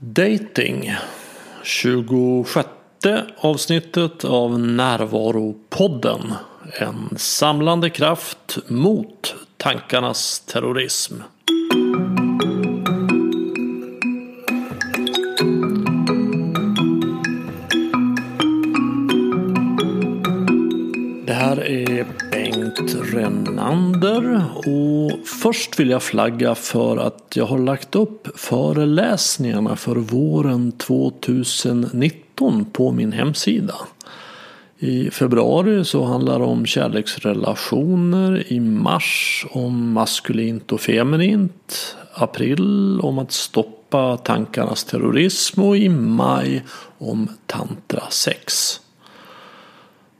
Dating 26 avsnittet av Närvaropodden. En samlande kraft mot tankarnas terrorism. Renander och först vill jag flagga för att jag har lagt upp föreläsningarna för våren 2019 på min hemsida. I februari så handlar det om kärleksrelationer, i mars om maskulint och feminint, april om att stoppa tankarnas terrorism och i maj om tantra sex.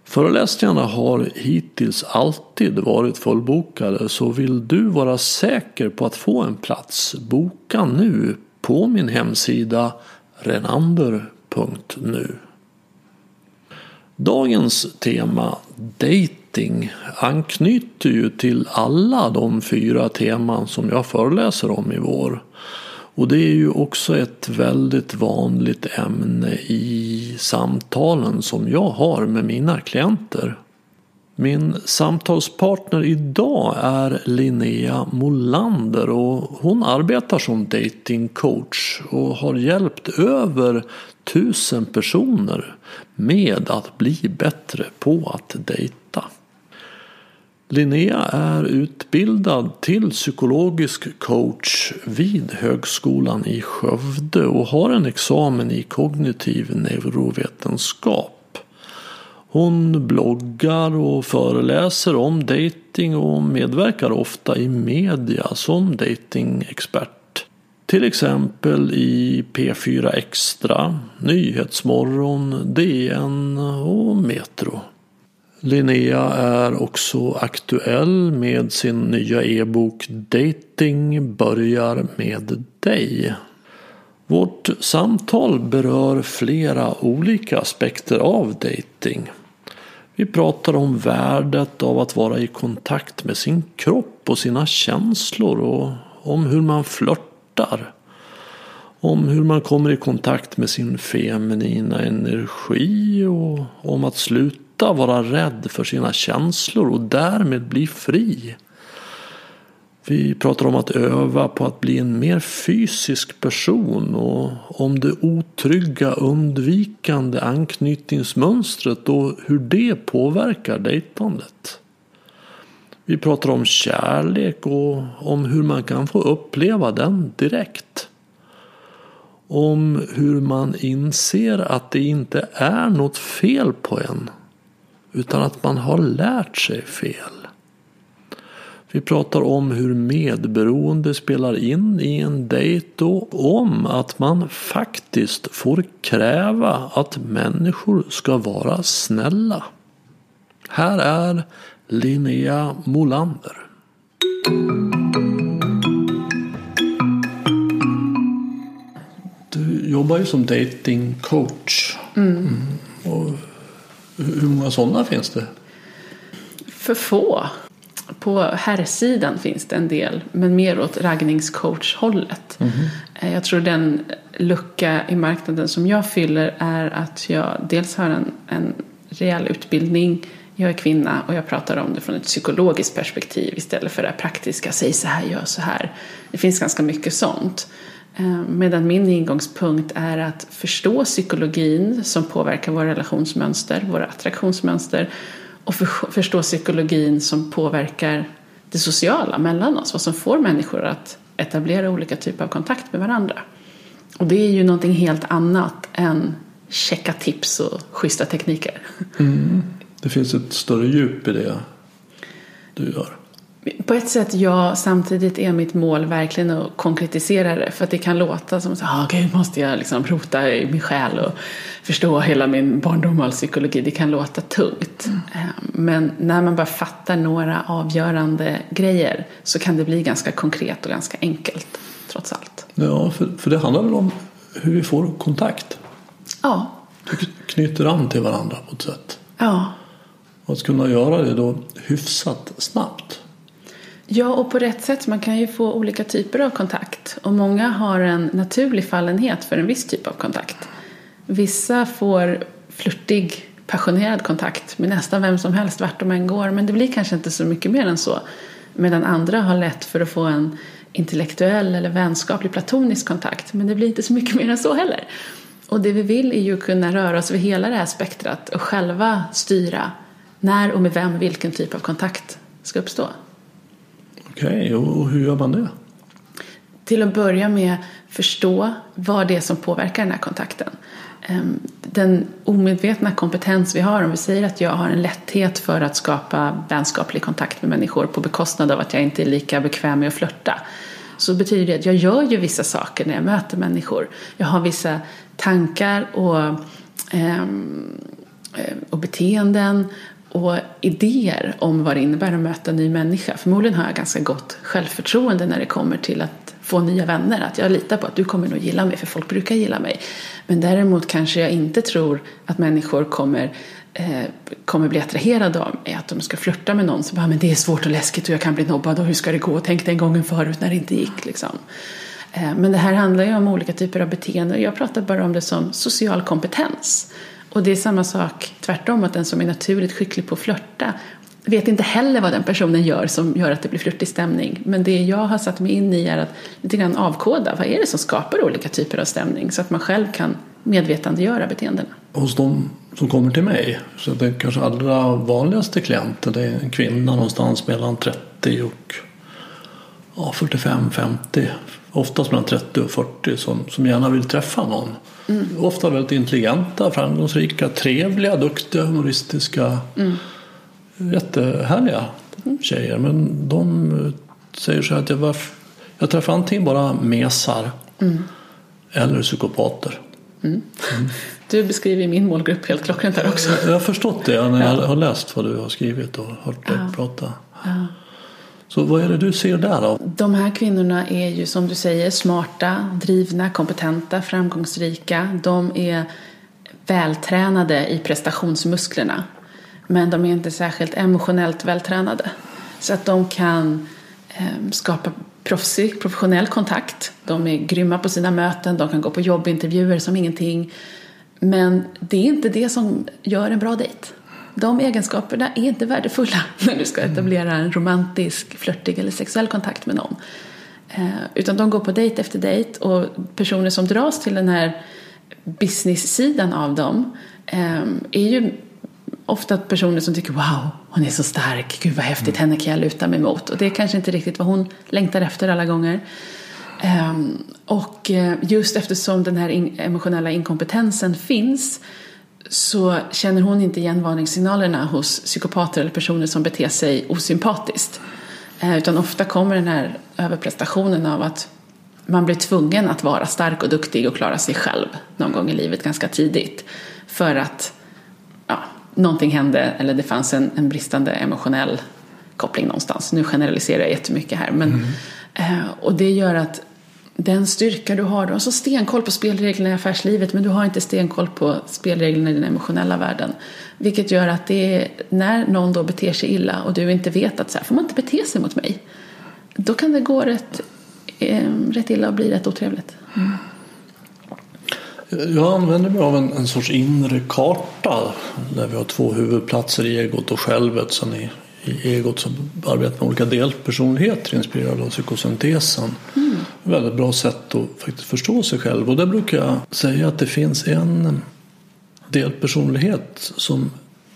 Föreläsningarna har hittills alltid varit fullbokade så vill du vara säker på att få en plats boka nu på min hemsida renander.nu. Dagens tema dating anknyter ju till alla de fyra teman som jag föreläser om i vår. Och det är ju också ett väldigt vanligt ämne i samtalen som jag har med mina klienter. Min samtalspartner idag är Linnea Molander och hon arbetar som datingcoach och har hjälpt över tusen personer med att bli bättre på att dejta. Linnea är utbildad till psykologisk coach vid Högskolan i Skövde och har en examen i kognitiv neurovetenskap. Hon bloggar och föreläser om dating och medverkar ofta i media som datingexpert. Till exempel i P4 Extra, Nyhetsmorgon, DN och Metro. Linnea är också aktuell med sin nya e-bok Dating börjar med dig. Vårt samtal berör flera olika aspekter av dating. Vi pratar om värdet av att vara i kontakt med sin kropp och sina känslor och om hur man flörtar. Om hur man kommer i kontakt med sin feminina energi och om att sluta sluta vara rädd för sina känslor och därmed bli fri. Vi pratar om att öva på att bli en mer fysisk person och om det otrygga undvikande anknytningsmönstret och hur det påverkar dejtandet. Vi pratar om kärlek och om hur man kan få uppleva den direkt. Om hur man inser att det inte är något fel på en utan att man har lärt sig fel. Vi pratar om hur medberoende spelar in i en dejt och om att man faktiskt får kräva att människor ska vara snälla. Här är Linnea Molander. Du jobbar ju som datingcoach. Mm. Mm. Hur många sådana finns det? För få. På herrsidan finns det en del, men mer åt raggningscoach-hållet. Mm. Jag tror den lucka i marknaden som jag fyller är att jag dels har en, en rejäl utbildning, jag är kvinna och jag pratar om det från ett psykologiskt perspektiv istället för det praktiska, säg så här, gör så här. Det finns ganska mycket sånt. Eh, medan min ingångspunkt är att förstå psykologin som påverkar våra relationsmönster, våra attraktionsmönster och förstå psykologin som påverkar det sociala mellan oss, vad som får människor att etablera olika typer av kontakt med varandra. Och det är ju någonting helt annat än checka tips och schyssta tekniker. Mm. Det finns ett större djup i det du gör. På ett sätt ja, samtidigt är mitt mål verkligen att konkretisera det. För att det kan låta som att ah, gud, måste jag liksom rota i min själ och förstå hela min barndom och psykologi. Det kan låta tungt. Mm. Eh, men när man bara fattar några avgörande grejer så kan det bli ganska konkret och ganska enkelt trots allt. Ja, för, för det handlar väl om hur vi får kontakt? Ja. Vi knyter an till varandra på ett sätt. Ja. Och att kunna göra det då hyfsat snabbt. Ja, och på rätt sätt. Man kan ju få olika typer av kontakt. Och många har en naturlig fallenhet för en viss typ av kontakt. Vissa får flörtig, passionerad kontakt med nästan vem som helst vart de än går. Men det blir kanske inte så mycket mer än så. Medan andra har lätt för att få en intellektuell eller vänskaplig platonisk kontakt. Men det blir inte så mycket mer än så heller. Och det vi vill är ju att kunna röra oss över hela det här spektrat och själva styra när och med vem vilken typ av kontakt ska uppstå. Okej, okay, och hur gör man det? Till att börja med förstå vad det är som påverkar den här kontakten. Ehm, den omedvetna kompetens vi har, om vi säger att jag har en lätthet för att skapa vänskaplig kontakt med människor på bekostnad av att jag inte är lika bekväm med att flörta så betyder det att jag gör ju vissa saker när jag möter människor. Jag har vissa tankar och, ehm, eh, och beteenden och idéer om vad det innebär att möta en ny människa. Förmodligen har jag ganska gott självförtroende när det kommer till att få nya vänner. Att jag litar på att du kommer nog gilla mig, för folk brukar gilla mig. Men däremot kanske jag inte tror att människor kommer, eh, kommer bli attraherade av mig. Att de ska flirta med någon som bara, men det är svårt och läskigt och jag kan bli nobbad och hur ska det gå? Tänk den gången förut när det inte gick liksom. Eh, men det här handlar ju om olika typer av beteenden. Jag pratar bara om det som social kompetens. Och det är samma sak tvärtom, att den som är naturligt skicklig på att flörta vet inte heller vad den personen gör som gör att det blir flörtig stämning. Men det jag har satt mig in i är att lite grann avkoda vad är det som skapar olika typer av stämning så att man själv kan medvetandegöra beteendena. Hos de som kommer till mig, så den kanske allra vanligaste klienten det är en kvinna någonstans mellan 30 och ja, 45-50. Oftast mellan 30 och 40 som, som gärna vill träffa någon. Mm. Ofta väldigt intelligenta, framgångsrika, trevliga, duktiga, humoristiska. Mm jättehärliga tjejer. Men de säger så här att jag, var, jag träffar antingen bara mesar mm. eller psykopater. Mm. Mm. Du beskriver min målgrupp helt klockrent här också. Jag har förstått det när jag har läst vad du har skrivit och hört dig ja. prata. Ja. Så vad är det du ser där då? De här kvinnorna är ju som du säger smarta, drivna, kompetenta, framgångsrika. De är vältränade i prestationsmusklerna. Men de är inte särskilt emotionellt vältränade. Så att de kan eh, skapa proffsig, professionell kontakt. De är grymma på sina möten, de kan gå på jobbintervjuer som ingenting. Men det är inte det som gör en bra dejt. De egenskaperna är inte värdefulla när du ska etablera en romantisk, flörtig eller sexuell kontakt med någon. Eh, utan de går på dejt efter dejt och personer som dras till den här business-sidan av dem eh, är ju ofta personer som tycker wow, hon är så stark, gud vad häftigt, henne kan jag luta mig mot. Och det är kanske inte riktigt vad hon längtar efter alla gånger. Um, och eh, just eftersom den här emotionella inkompetensen finns så känner hon inte igen varningssignalerna hos psykopater eller personer som beter sig osympatiskt. Uh, utan ofta kommer den här överprestationen av att man blir tvungen att vara stark och duktig och klara sig själv någon gång i livet ganska tidigt. För att ja, någonting hände eller det fanns en, en bristande emotionell koppling någonstans. Nu generaliserar jag jättemycket här. Men, mm. eh, och det gör att den styrka du har, du har så stenkoll på spelreglerna i affärslivet men du har inte stenkoll på spelreglerna i den emotionella världen. Vilket gör att det är, när någon då beter sig illa och du inte vet att så här får man inte bete sig mot mig. Då kan det gå rätt, eh, rätt illa och bli rätt otrevligt. Mm. Jag använder mig av en, en sorts inre karta där vi har två huvudplatser i egot och självet. Sen i, i egot så arbetar med olika delpersonligheter inspirerade av psykosyntesen. Väldigt bra sätt att faktiskt förstå sig själv. Och där brukar jag säga att det finns en delpersonlighet som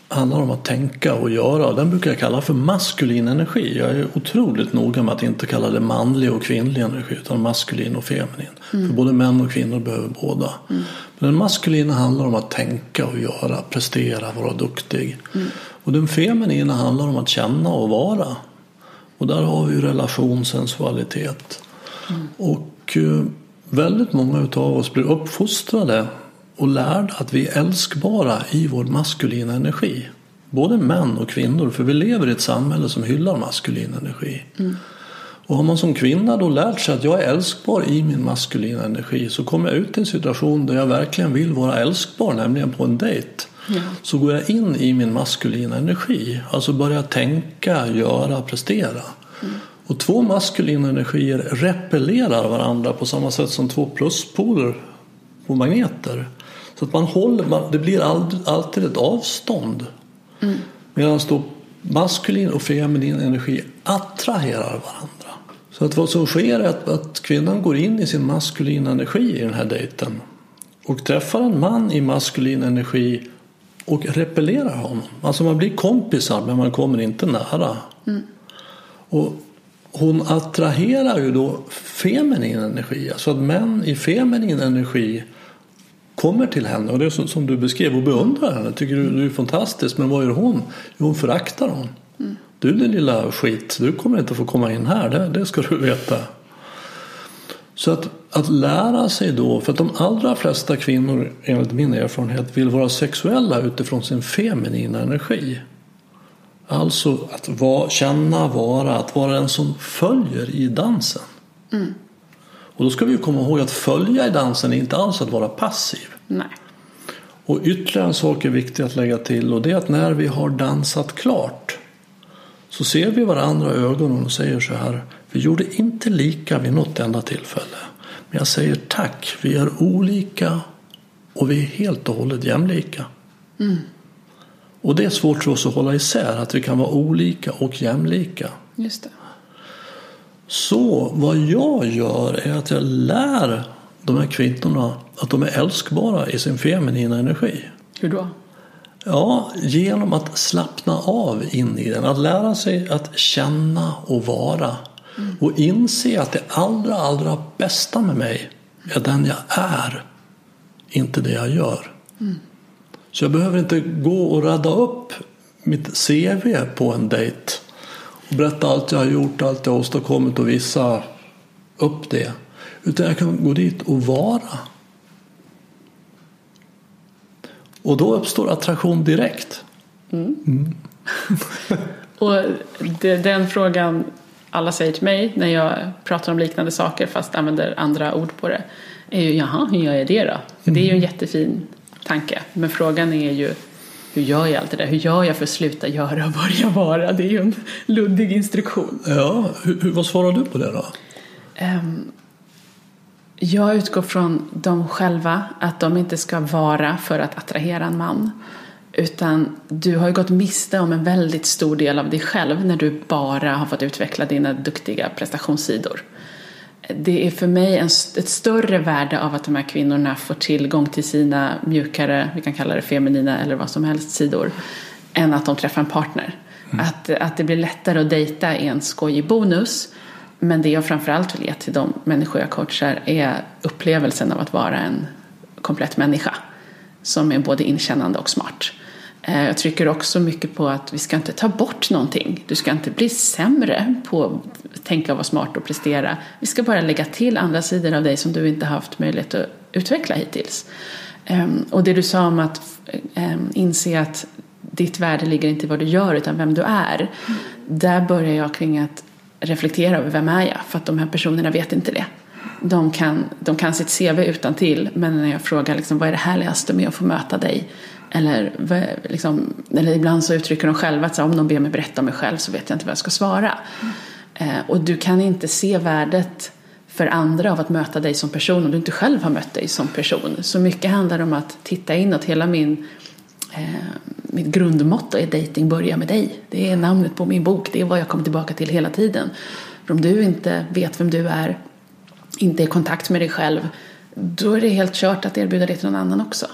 handlar om att tänka och göra. Den brukar jag kalla för maskulin energi. Jag är otroligt noga med att inte kalla det manlig och kvinnlig energi utan maskulin och feminin. Mm. För både män och kvinnor behöver båda. Mm. Men den maskulina handlar om att tänka och göra, prestera, vara duktig. Mm. Och den feminina handlar om att känna och vara. Och där har vi relation, sensualitet. Mm. Och eh, väldigt många av oss blir uppfostrade och lärda att vi är älskbara i vår maskulina energi. Både män och kvinnor, för vi lever i ett samhälle som hyllar maskulin energi. Mm. Och har man som kvinna då lärt sig att jag är älskbar i min maskulina energi så kommer jag ut i en situation där jag verkligen vill vara älskbar, nämligen på en dejt. Ja. Så går jag in i min maskulina energi, alltså börjar tänka, göra, prestera. Mm. Och två maskulina energier repellerar varandra på samma sätt som två pluspoler på magneter. Så att man håller, man, det blir aldrig, alltid ett avstånd. Mm. Medan då maskulin och feminin energi attraherar varandra. Så att vad som sker är att, att kvinnan går in i sin maskulina energi i den här dejten och träffar en man i maskulin energi och repellerar honom. Alltså man blir kompisar men man kommer inte nära. Mm. Och hon attraherar ju då feminin energi. Alltså att män i feminin energi kommer till henne och det är som, som du beskrev och beundrar henne. Tycker du, du är fantastisk men vad gör hon? Jo, hon föraktar hon. Mm. Du din lilla skit, du kommer inte få komma in här, det, det ska du veta. Så att, att lära sig då, för att de allra flesta kvinnor enligt min erfarenhet vill vara sexuella utifrån sin feminina energi. Alltså att vara, känna, vara, att vara den som följer i dansen. Mm. Och då ska vi komma ihåg att följa i dansen är inte alls att vara passiv. Nej. Och ytterligare en sak är viktig att lägga till och det är att när vi har dansat klart så ser vi varandra i ögonen och säger så här. Vi gjorde inte lika vid något enda tillfälle. Men jag säger tack, vi är olika och vi är helt och hållet jämlika. Mm. Och det är svårt för oss att hålla isär, att vi kan vara olika och jämlika. Just det. Så vad jag gör är att jag lär de här kvinnorna att de är älskbara i sin feminina energi. Hur då? Ja, genom att slappna av in i den. Att lära sig att känna och vara. Mm. Och inse att det allra, allra bästa med mig är den jag är. Inte det jag gör. Mm. Så jag behöver inte gå och rädda upp mitt CV på en dejt och berätta allt jag har gjort, allt jag har åstadkommit och visa upp det. Utan jag kan gå dit och vara. Och då uppstår attraktion direkt. Mm. Mm. och det, den frågan alla säger till mig när jag pratar om liknande saker fast använder andra ord på det är ju jaha, hur gör jag det då? Mm. Det är ju en mm. jättefin tanke. Men frågan är ju hur gör jag allt det där? Hur gör jag för att sluta göra och börja vara? Det är ju en luddig instruktion. Ja, hur, vad svarar du på det då? Um, jag utgår från dem själva, att de inte ska vara för att attrahera en man. Utan du har ju gått miste om en väldigt stor del av dig själv när du bara har fått utveckla dina duktiga prestationssidor det är för mig en, ett större värde av att de här kvinnorna får tillgång till sina mjukare, vi kan kalla det feminina eller vad som helst sidor, än att de träffar en partner. Mm. Att, att det blir lättare att dejta är en skojig bonus. Men det jag framförallt vill ge till de människor jag coachar är upplevelsen av att vara en komplett människa. Som är både inkännande och smart. Eh, jag trycker också mycket på att vi ska inte ta bort någonting. Du ska inte bli sämre på tänka och vara smart och prestera. Vi ska bara lägga till andra sidor av dig som du inte haft möjlighet att utveckla hittills. Ehm, och det du sa om att ehm, inse att ditt värde ligger inte i vad du gör utan vem du är. Där börjar jag kring att reflektera över vem är jag? För att de här personerna vet inte det. De kan, de kan sitt CV utan till men när jag frågar liksom, vad är det härligaste med att få möta dig? Eller, liksom, eller ibland så uttrycker de själva att så, om de ber mig berätta om mig själv så vet jag inte vad jag ska svara. Mm. Eh, och du kan inte se värdet för andra av att möta dig som person om du inte själv har mött dig som person. Så mycket handlar om att titta inåt. Hela min, eh, mitt grundmotto är dating börjar med dig. Det är namnet på min bok. Det är vad jag kommer tillbaka till hela tiden. För om du inte vet vem du är, inte är i kontakt med dig själv, då är det helt kört att erbjuda det till någon annan också.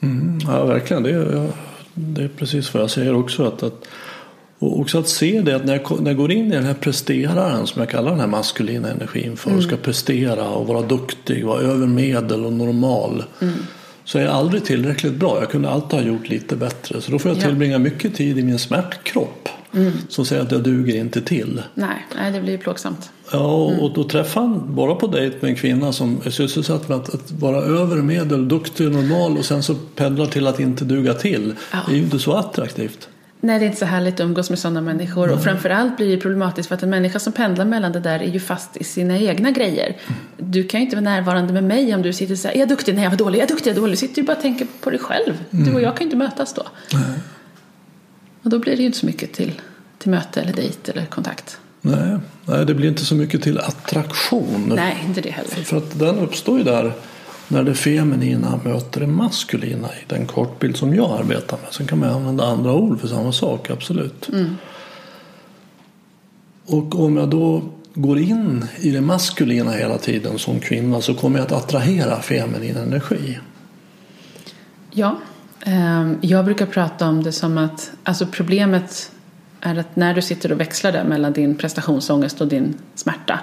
Mm, ja, verkligen. Det är, det är precis vad jag säger också. Att, att, och också att se det att när jag, när jag går in i den här presteraren som jag kallar den här maskulina energin för. Mm. Ska prestera och vara duktig, vara över medel och normal. Mm. Så är jag aldrig tillräckligt bra. Jag kunde alltid ha gjort lite bättre. Så då får jag tillbringa mycket tid i min smärtkropp. Mm. Som säger att jag duger inte till. Nej, nej det blir ju plågsamt. Ja, mm. och då träffar han bara på dejt med en kvinna som är sysselsatt med att, att vara över medel, duktig och normal och sen så pendlar till att inte duga till. Ja. Det är ju inte så attraktivt. Nej, det är inte så härligt att umgås med sådana människor. Nej. Och framförallt blir det problematiskt för att en människa som pendlar mellan det där är ju fast i sina egna grejer. Mm. Du kan ju inte vara närvarande med mig om du sitter och säger är jag duktig? Nej, jag var dålig. Jag är duktig, jag är dålig. Du sitter ju bara och tänker på dig själv. Mm. Du och jag kan ju inte mötas då. Nej. Och då blir det ju inte så mycket till till möte eller dejt eller kontakt. Nej, nej, det blir inte så mycket till attraktion. Nej, inte det heller. För, för att den uppstår ju där när det feminina möter det maskulina i den kortbild som jag arbetar med. Sen kan man använda andra ord för samma sak, absolut. Mm. Och om jag då går in i det maskulina hela tiden som kvinna så kommer jag att attrahera feminin energi. Ja, ehm, jag brukar prata om det som att alltså problemet är att när du sitter och växlar där mellan din prestationsångest och din smärta,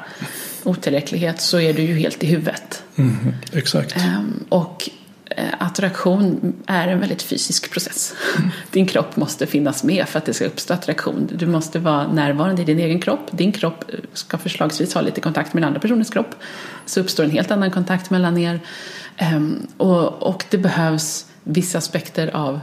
otillräcklighet, så är du ju helt i huvudet. Mm, exakt. Ehm, och eh, attraktion är en väldigt fysisk process. Din kropp måste finnas med för att det ska uppstå attraktion. Du måste vara närvarande i din egen kropp. Din kropp ska förslagsvis ha lite kontakt med den andra personens kropp. Så uppstår en helt annan kontakt mellan er. Ehm, och det behövs vissa aspekter av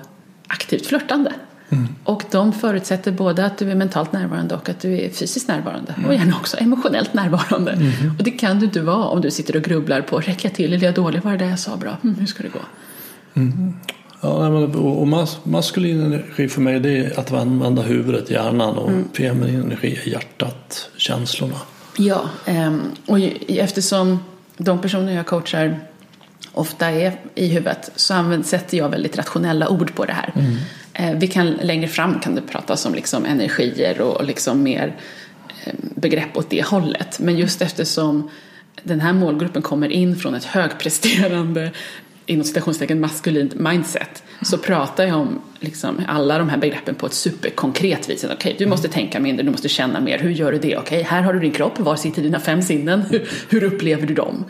aktivt flörtande. Mm. Och de förutsätter både att du är mentalt närvarande och att du är fysiskt närvarande. Och gärna också emotionellt närvarande. Mm. Och det kan du inte vara om du sitter och grubblar på, räcker jag till eller är jag dålig? Var det där jag sa bra? Mm, hur ska det gå? Ja, nej, men- och och mas maskulin energi för mig det är att använda huvudet, hjärnan och feminin energi är hjärtat, känslorna. Ja, ehm, och eftersom de personer jag coachar ofta är i huvudet så använder, sätter jag väldigt rationella ord på det här. Eh, vi kan, längre fram kan det pratas om liksom energier och liksom mer eh, begrepp åt det hållet. Men just eftersom den här målgruppen kommer in från ett högpresterande inom citationstecken maskulint mindset så pratar jag om liksom alla de här begreppen på ett superkonkret vis. Okej, du måste tänka mindre, du måste känna mer. Hur gör du det? Okej, här har du din kropp. Var sitter dina fem sinnen? Hur, hur upplever du dem?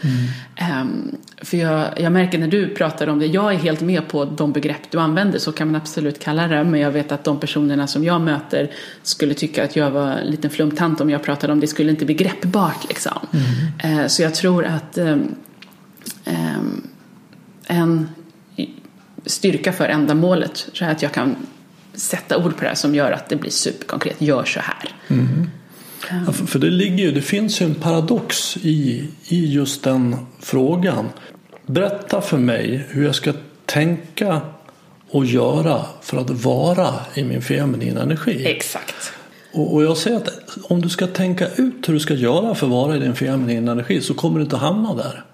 Ehm, för jag, jag märker när du pratar om det, jag är helt med på de begrepp du använder, så kan man absolut kalla det. Men jag vet att de personerna som jag möter skulle tycka att jag var en liten flumtant om jag pratade om det. skulle inte bli greppbart liksom. Eh, så jag tror att ehm, ehm, en styrka för ändamålet så att jag kan sätta ord på det här som gör att det blir superkonkret. Gör så här. Ja, för, för det ligger ju, det finns ju en paradox i, i just den frågan. Berätta för mig hur jag ska tänka och göra för att vara i min feminina energi. Exakt. Och, och jag säger att om du ska tänka ut hur du ska göra för att vara i din feminina energi så kommer du inte hamna där.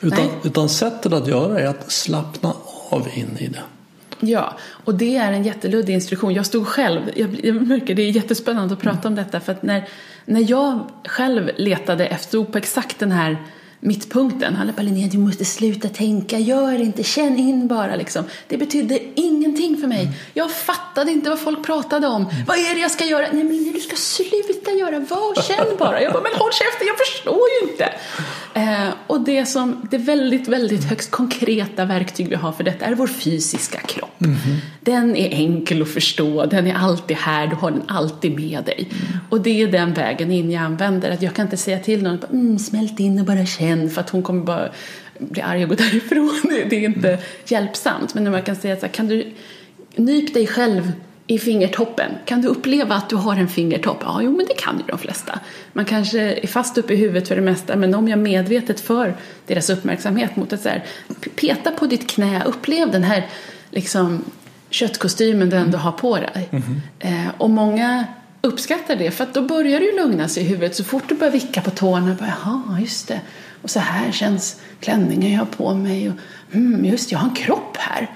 Utan, Nej. utan sättet att göra är att slappna av in i det. Ja, och det är en jätteluddig instruktion. Jag stod själv, jag, jag märker det är jättespännande att prata om detta för att när, när jag själv letade efter ord på exakt den här mittpunkten. Alla bara Linnea, du måste sluta tänka, gör inte, känn in bara liksom. Det betydde ingenting för mig. Jag fattade inte vad folk pratade om. Vad är det jag ska göra? Nej men du ska sluta göra, var känn bara. Jag bara, men håll käften, jag förstår ju inte. Eh, och det som, det väldigt, väldigt högst konkreta verktyg vi har för detta är vår fysiska kropp. Den är enkel att förstå, den är alltid här, du har den alltid med dig. Och det är den vägen in jag använder, att jag kan inte säga till någon, mm, smält in och bara känn, för att hon kommer bara bli arg och gå därifrån. Det, är inte hjälpsamt. Men när man kan säga så här, kan du nyp dig själv i fingertoppen. Kan du uppleva att du har en fingertopp? Ja, jo, men det kan ju de flesta. Man kanske är fast uppe i huvudet för det mesta, men om jag medvetet för deras uppmärksamhet mot att så här, peta på ditt knä, upplev den här liksom, köttkostymen du ändå har på dig. Eh, och många uppskattar det, för att då börjar du lugna sig i huvudet så fort du börjar vicka på tårna. Bara, Jaha, just det. Och så här känns klänningen jag har på mig. Och, mm, just jag har en kropp här.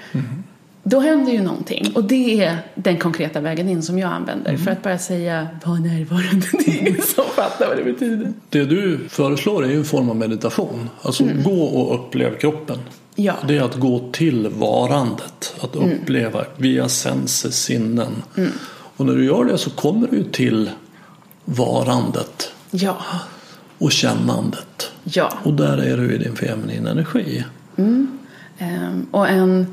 Då händer ju någonting och det är den konkreta vägen in som jag använder för att bara säga var närvarande. Det är ingen som fattar vad det betyder. Det du föreslår är ju en form av meditation. Alltså gå och upplev kroppen. Ja. Det är att gå till varandet. Att uppleva via senses, sinnen. Och när du gör det så kommer du till varandet Ja, och kännandet. ja. Och där är du i din feminina energi. Ehm, och en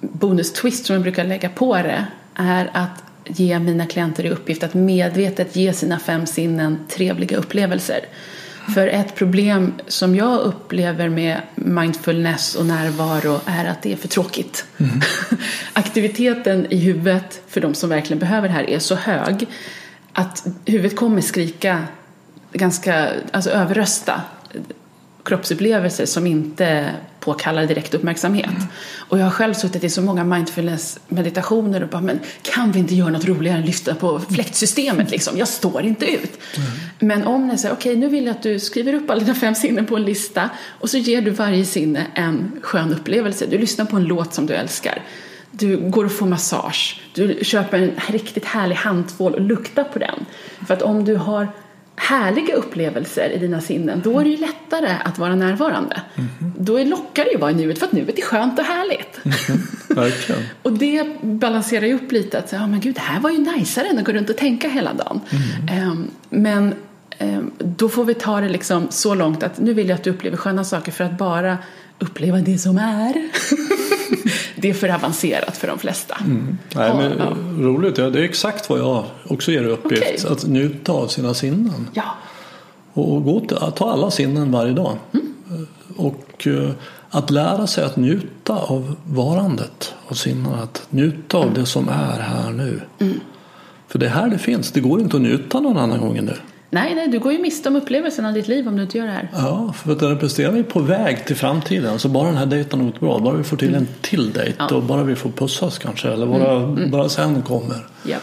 bonus-twist som jag brukar lägga på det är att ge mina klienter i uppgift att medvetet ge sina fem sinnen trevliga upplevelser. För ett problem som jag upplever med mindfulness och närvaro är att det är för tråkigt. Aktiviteten i huvudet för de som verkligen behöver det här är så hög att huvudet kommer skrika ganska, alltså överrösta kroppsupplevelser som inte påkallar direkt uppmärksamhet. Och jag har själv suttit i så många mindfulness-meditationer och bara, men kan vi inte göra något roligare än lyssna på fläktsystemet liksom? Jag står inte ut. Mm. Men om ni säger, okej okay, nu vill jag att du skriver upp alla dina fem sinnen på en lista och så ger du varje sinne en skön upplevelse. Du lyssnar på en låt som du älskar. Du går och får massage. Du köper en riktigt härlig handtvål och luktar på den. För att om du har härliga upplevelser i dina sinnen, då är det ju lättare att vara närvarande. Mm. Då lockar det ju att vara i nuet, för att nuet är skönt och härligt. Mm. Verkligen. och det balanserar ju upp lite, att säga, ja men gud, det här var ju najsare än att gå runt och tänka hela dagen. Mm. Um, men um, då får vi ta det liksom så långt att nu vill jag att du upplever sköna saker för att bara uppleva det som är. det är för avancerat för de flesta. Mm. Nej, men, ja. Roligt, ja, det är exakt vad jag också ger uppgift. Okay. Att njuta av sina sinnen. Ja. Och, gå till, att ta alla sinnen varje dag. Mm. Och uh, att lära sig att njuta av varandet av sinnen. Att njuta av mm. det som är här nu. Mm. För det är här det finns. Det går inte att njuta någon annan gång än nu. Nej, nej, du går ju miste om upplevelsen av ditt liv om du inte gör det här. Ja, för att representerar vi på väg till framtiden. Alltså bara den här dejten har gått bra, bara vi får till en till dejt ja. och bara vi får pussas kanske eller bara, mm. Mm. bara sen kommer. Yep.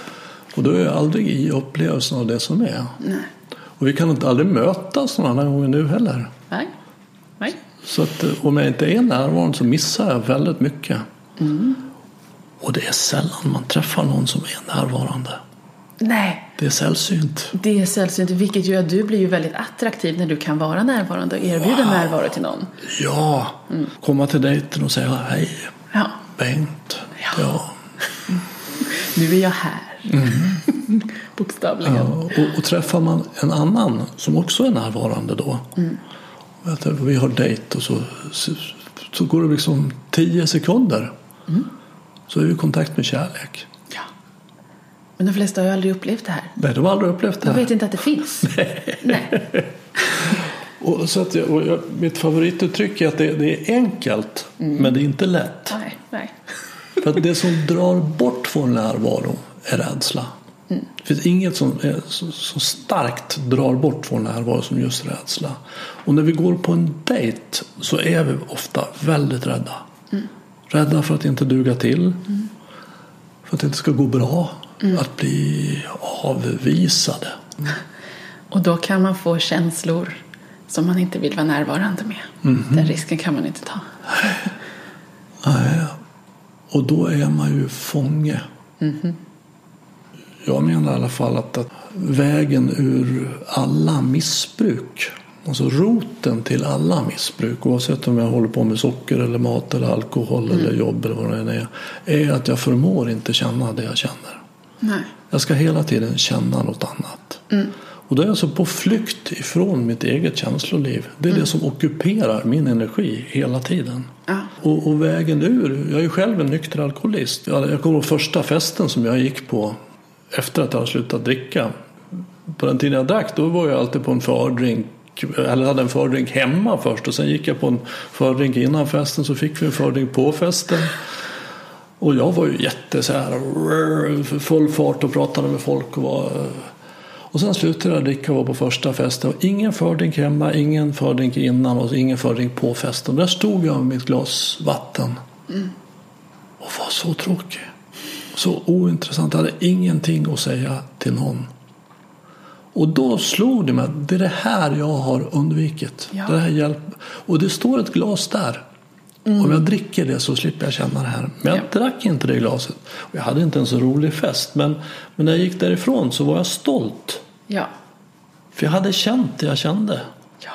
Och då är jag aldrig i upplevelsen av det som är. Nej. Och vi kan inte aldrig mötas någon annan gång nu heller. Nej. nej. Så att eh, om jag inte är närvarande så missar jag väldigt mycket. Mm. Och det är sällan man träffar någon som är närvarande. Nej. Det är sällsynt. Det är sällsynt, vilket gör att du blir ju väldigt attraktiv när du kan vara närvarande och erbjuda wow. närvaro till någon. Ja, mm. komma till dejten och säga hej. Ja. Bengt. Ja. ja. nu är jag här. Mm. Bokstavligen. Ja, och, och, träffar man en annan som också är närvarande då. Mm. Vi har dejt och så, så går det liksom tio sekunder. Mm. Så är vi i kontakt med kärlek. Men de flesta har ju aldrig upplevt det här. Nej, de har aldrig upplevt det här. De vet inte att det finns. Nej. Och så att jag, och jag, mitt favorituttryck är att det, det är enkelt, mm. men det är inte lätt. Nej, nej. För att det som drar bort från närvaro är rädsla. Mm. Det finns inget som är så, så, starkt drar bort från närvaro som just rädsla. Och när vi går på en dejt så är vi ofta väldigt rädda. Mm. Rädda för att inte duga till. Mm. För att det inte ska gå bra. Mm. Att bli avvisade. Och då kan man få känslor som man inte vill vara närvarande med. Mm. Den risken kan man inte ta. Nej. Och då är man ju fånge. Mm. Jag menar i alla fall att, att vägen ur alla missbruk Alltså roten till alla missbruk, oavsett om jag håller på med socker eller mat eller alkohol mm. eller jobb eller vad det än är, är att jag förmår inte känna det jag känner. Nej. Jag ska hela tiden känna något annat. Mm. Och då är jag alltså på flykt ifrån mitt eget känsloliv. Det är mm. det som ockuperar min energi hela tiden. Ja. Och, och, vägen ur, jag är ju själv en nykter alkoholist. Jag, jag kommer ihåg första festen som jag gick på efter att jag hade slutat dricka. På den tiden jag drack, då var jag alltid på en fördrink eller hade en fördrink hemma först och sen gick jag på en fördrink innan festen så fick vi en fördrink på festen. Och jag var ju jätte så här full fart och pratade med folk och var och sen slutade jag dricka och var på första festen. Och ingen fördrink hemma, ingen fördrink innan och ingen fördrink på festen. Där stod jag med mitt glas vatten. Mm. Och var så tråkig. Så ointressant. Jag hade ingenting att säga till någon. Och då slog det mig att det är det här jag har undvikit. Ja. Det här hjälp. Och det står ett glas där. Mm. Om jag dricker det så slipper jag känna det här. Men jag ja. drack inte det glaset. Och jag hade inte en så rolig fest. Men, men när jag gick därifrån så var jag stolt. Ja. För jag hade känt det jag kände. Ja.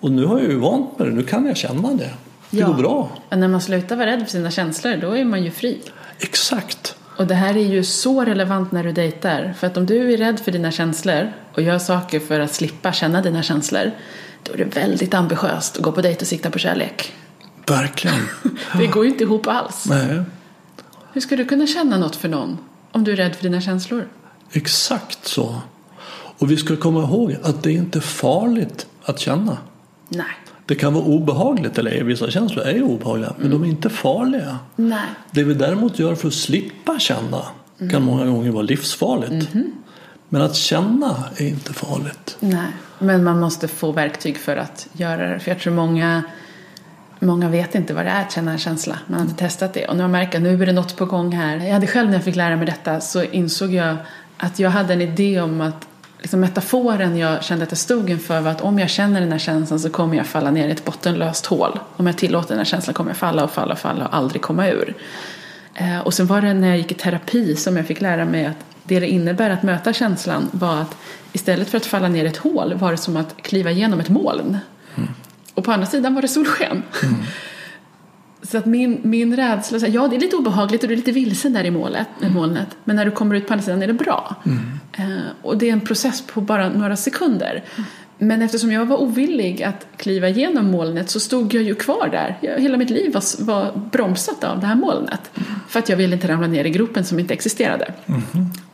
Och nu har jag ju vant mig det. Nu kan jag känna det. Det ja. går bra. Men när man slutar vara rädd för sina känslor då är man ju fri. Exakt. Och det här är ju så relevant när du dejtar. För att om du är rädd för dina känslor och gör saker för att slippa känna dina känslor. Då är det väldigt ambitiöst att gå på dejt och sikta på kärlek. Verkligen. det går ju inte ihop alls. Nej. Hur ska du kunna känna något för någon om du är rädd för dina känslor? Exakt så. Och vi ska komma ihåg att det är inte farligt att känna. Nej. Det kan vara obehagligt, eller vissa känslor är obehagliga, men mm. de är inte farliga. Nej. Det vi däremot gör för att slippa känna mm. kan många gånger vara livsfarligt. Mm. Men att känna är inte farligt. Nej, men man måste få verktyg för att göra det. För jag tror många, många vet inte vad det är att känna en känsla. Man har inte testat det. Och när man märker att nu är det något på gång här. Jag hade själv när jag fick lära mig detta så insåg jag att jag hade en idé om att liksom metaforen jag kände att jag stod inför var att om jag känner den här känslan så kommer jag falla ner i ett bottenlöst hål. Om jag tillåter den här känslan kommer jag falla och falla och falla och aldrig komma ur. Eh, och sen var det när jag gick i terapi som jag fick lära mig att det det innebär att möta känslan var att istället för att falla ner i ett hål var det som att kliva igenom ett moln. Mm. Och på andra sidan var det solsken. Mm. Så att min, min rädsla, ja det är lite obehagligt och du är lite vilsen där i målet, mm. molnet. Men när du kommer ut på andra sidan är det bra. Mm. Eh, och det är en process på bara några sekunder. Men eftersom jag var ovillig att kliva igenom molnet så stod jag ju kvar där. Jag, hela mitt liv var, var bromsat av det här molnet. Mm. För att jag ville inte ramla ner i gropen som inte existerade. Mm.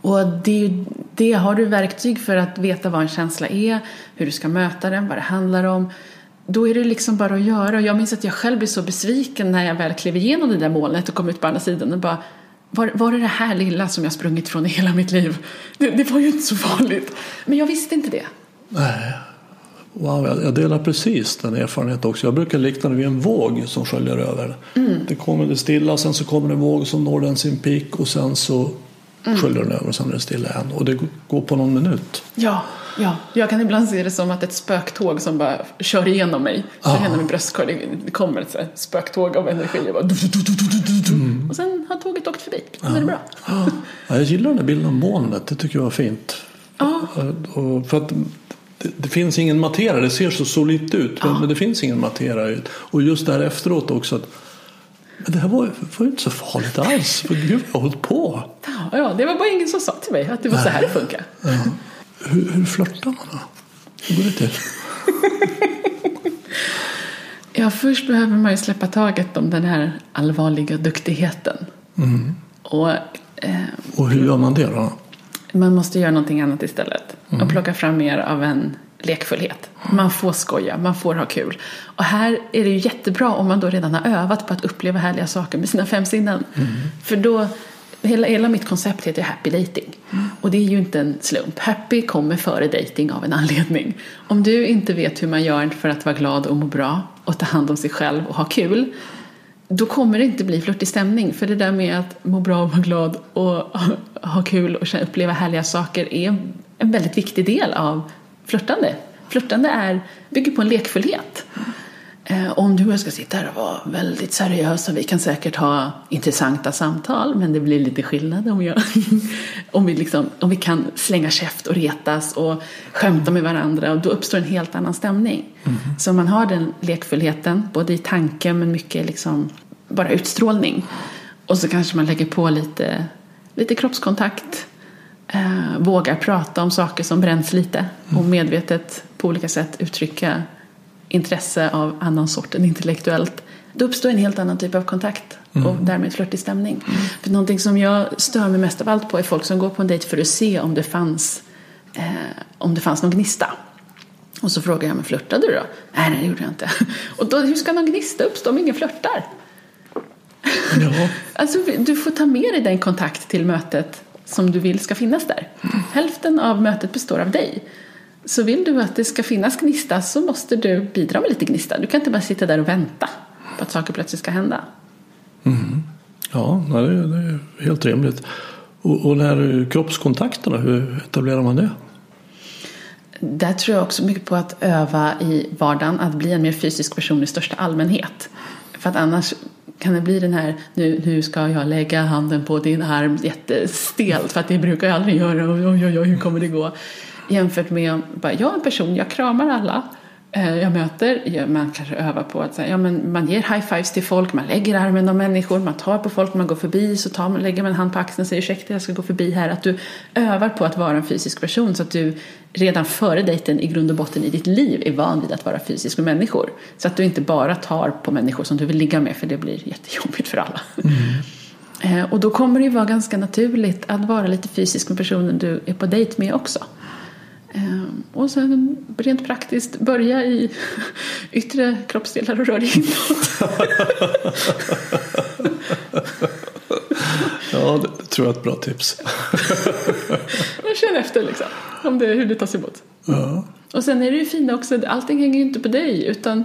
Och det, det har du verktyg för att veta vad en känsla är, hur du ska möta den, vad det handlar om då är det liksom bara att göra. Jag minns att jag själv blev så besviken när jag väl klev igenom det där molnet och kom ut på andra sidan och bara var, var det det här lilla som jag sprungit från i hela mitt liv? Det, det var ju inte så farligt. Men jag visste inte det. Nej. Wow, jag delar precis den erfarenheten också. Jag brukar likna det vid en våg som sköljer över. Mm. Det kommer det stilla, sen så kommer det en våg som når den sin peak och sen så mm. sköljer den över och sen är det stilla igen. Och det går på någon minut. Ja, ja. jag kan ibland se det som att ett spöktåg som bara kör igenom mig. Kör ah. igenom min bröstkorg. Det kommer ett spöktåg av energi. Och, bara, mm. och sen har tåget åkt förbi. Sen är det bra. Ja, jag gillar den där bilden av molnet. Det tycker jag var fint. Ja. Och för att det, det, finns ingen materia. Det ser så solitt ut. Ja. Men det finns ingen materia. Och just där efteråt också. Att, men det här var, var ju inte så farligt alls. För gud, jag har hållit på. Ja, det var bara ingen som sa till mig att det var så här det funkar. Ja. Hur, hur flörtar man då? Hur går det till? ja, först behöver man ju släppa taget om den här allvarliga duktigheten. Mm. Och, eh, och hur gör man det då? Man måste göra någonting annat istället. Mm. Och plocka fram mer av en lekfullhet. Man får skoja, man får ha kul. Och här är det ju jättebra om man då redan har övat på att uppleva härliga saker med sina fem sinnen. Mm. För då, hela, hela mitt koncept heter happy dating. Mm. Och det är ju inte en slump. Happy kommer före dating av en anledning. Om du inte vet hur man gör för att vara glad och må bra och ta hand om sig själv och ha kul då kommer det inte bli flörtig stämning. För det där med att må bra och vara glad och ha kul och uppleva härliga saker är en väldigt viktig del av flörtande. Flörtande är, bygger på en lekfullhet. Eh, om du och jag ska sitta här och vara väldigt seriösa, vi kan säkert ha intressanta samtal, men det blir lite skillnad om, jag, om, vi, liksom, om vi kan slänga käft och retas och skämta med varandra och då uppstår en helt annan stämning. Mm. Så man har den lekfullheten, både i tanken men mycket liksom bara utstrålning. Och så kanske man lägger på lite, lite kroppskontakt, eh, vågar prata om saker som bränns lite och mm. medvetet på olika sätt uttrycka intresse av annan sort än intellektuellt. Då uppstår en helt annan typ av kontakt och mm. därmed flörtig stämning. Mm. För någonting som jag stör mig mest av allt på är folk som går på en dejt för att se om det fanns, eh, om det fanns någon gnista. Och så frågar jag, men flörtade du då? Nej, nej, det gjorde jag inte. Och då, hur ska någon gnista uppstå om ingen flörtar? Ja. alltså, du får ta med dig den kontakt till mötet som du vill ska finnas där. Hälften av mötet består av dig. Så vill du att det ska finnas gnista så måste du bidra med lite gnista. Du kan inte bara sitta där och vänta på att saker plötsligt ska hända. Mm. Ja, det är, det är helt rimligt. Och, och här kroppskontakterna, hur etablerar man det? Där tror jag också mycket på att öva i vardagen, att bli en mer fysisk person i största allmänhet. För att annars kan det bli den här, nu, nu ska jag lägga handen på din arm jättestelt för att det brukar jag aldrig göra, oj oj oj hur kommer det gå? Jämfört med, bara, jag är en person, jag kramar alla eh, jag möter, man kanske övar på att ja, men man ger high-fives till folk, man lägger armen om människor, man tar på folk, man går förbi så tar man, lägger man en hand på axeln och säger ursäkta jag ska gå förbi här. Att du övar på att vara en fysisk person så att du redan före dejten i grund och botten i ditt liv är van vid att vara fysisk med människor. Så att du inte bara tar på människor som du vill ligga med för det blir jättejobbigt för alla. Mm. Eh, och då kommer det ju vara ganska naturligt att vara lite fysisk med personen du är på dejt med också. Ehm, och sen rent praktiskt börja i yttre kroppsdelar och rör dig inåt. ja, det, tror jag är ett bra tips. jag känner efter liksom, om det, hur det tas emot. Ja. Och sen är det ju fina också, allting hänger ju inte på dig utan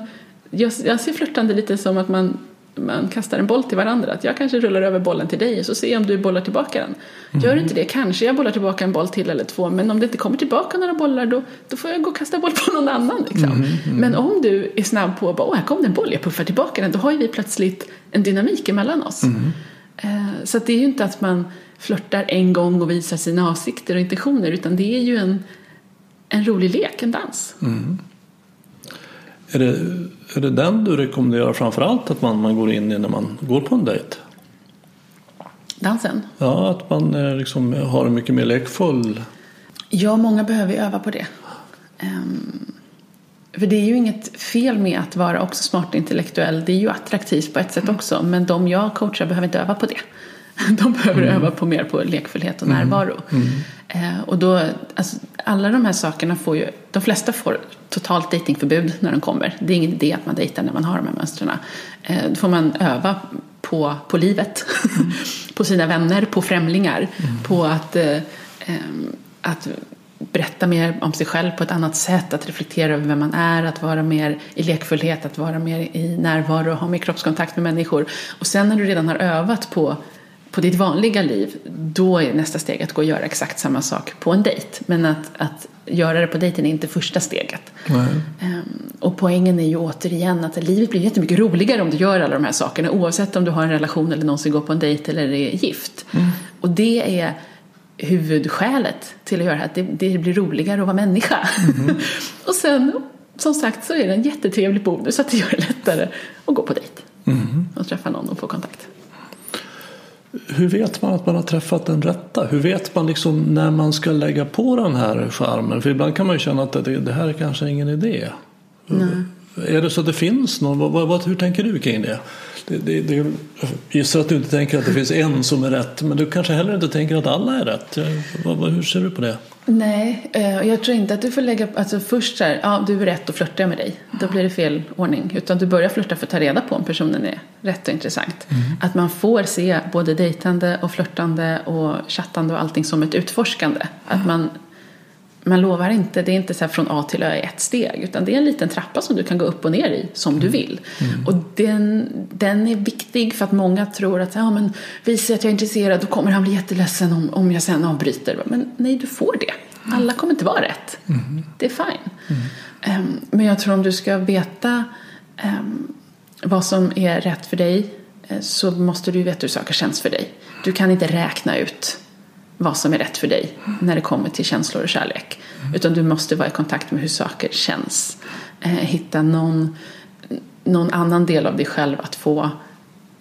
jag, jag ser flörtande lite som att man, man kastar en boll till varandra. Att jag kanske rullar över bollen till dig och så ser jag om du bollar tillbaka den. Gör du inte det, kanske jag bollar tillbaka en boll till eller två. Men om det inte kommer tillbaka några bollar då, då får jag gå och kasta boll på någon annan. Liksom. Men om du är snabb på att bara, åh här kom det en boll, jag puffar tillbaka den. Då har ju vi plötsligt en dynamik emellan oss. Eh, Så det är ju inte att man flörtar en gång och visar sina avsikter och intentioner utan det är ju en, en rolig lek, en dans. Är, det, är det den du rekommenderar framför allt att man, man går in i när man går på en dejt? Dansen. Ja, att man eh, liksom har en mycket mer lekfull... Ja, många behöver öva på det. Ehm, för det är ju inget fel med att vara också smart och intellektuell. Det är ju attraktivt på ett sätt också. Men de jag coachar behöver inte öva på det. De behöver öva på mer på lekfullhet och närvaro. Eh, och då, alltså, alla de här sakerna får ju, de flesta får totalt datingförbud när de kommer. Det är ingen idé att man dejtar när man har de här mönstren. Eh, då får man öva på, på livet, på sina vänner, på främlingar, på att, eh, ehm, att berätta mer om sig själv på ett annat sätt, att reflektera över vem man är, att vara mer i lekfullhet, att vara mer i närvaro, ha mer kroppskontakt med människor. Och sen när du redan har övat på, på ditt vanliga liv, då är nästa steg att gå och göra exakt samma sak på en dejt. Men att, att göra det på dejten är inte första steget. Ehm, Och poängen är ju återigen att livet blir jättemycket roligare om du gör alla de här sakerna oavsett om du har en relation eller någonsin går på en dejt eller är gift. Och det är huvudskälet till att göra det här, att det, det blir roligare att vara människa. och sen, som sagt, så är det en jättetrevlig bonus att det gör det lättare att gå på dejt och träffa någon och få kontakt. Hur vet man att man har träffat den rätta? Hur vet man liksom när man ska lägga på den här skärmen? För ibland kan man ju känna att det, det här är kanske ingen idé. Är det så att det finns någon? Vad, vad, hur tänker du kring det? Det, det, det? Gissar att du inte tänker att det finns en som är rätt. Men du kanske heller inte tänker att alla är rätt. Vad, vad, hur ser du på det? Nej, eh, jag tror inte att du får lägga, alltså först så här, ja du är rätt och flörtar med dig. Då blir det fel ordning. Utan du börjar flörta för att ta reda på om personen är rätt och intressant. Att man får se både dejtande och flörtande och chattande och allting som ett utforskande. Att man, man lovar inte, det är inte så från A till Ö i ett steg. Utan det är en liten trappa som du kan gå upp och ner i som du vill. Och den, den är viktig för att många tror att ja, men visar att jag är intresserad då kommer han bli jätteledsen om, om jag sen avbryter. Men nej, du får det. Alla kommer inte vara rätt. Det är fine. Ehm, men jag tror om du ska veta ehm, vad som är rätt för dig eh, så måste du veta hur saker känns för dig. Du kan inte räkna ut vad som är rätt för dig när det kommer till känslor och kärlek. Utan du måste vara i kontakt med hur saker känns. Eh, hitta någon, någon annan del av dig själv att få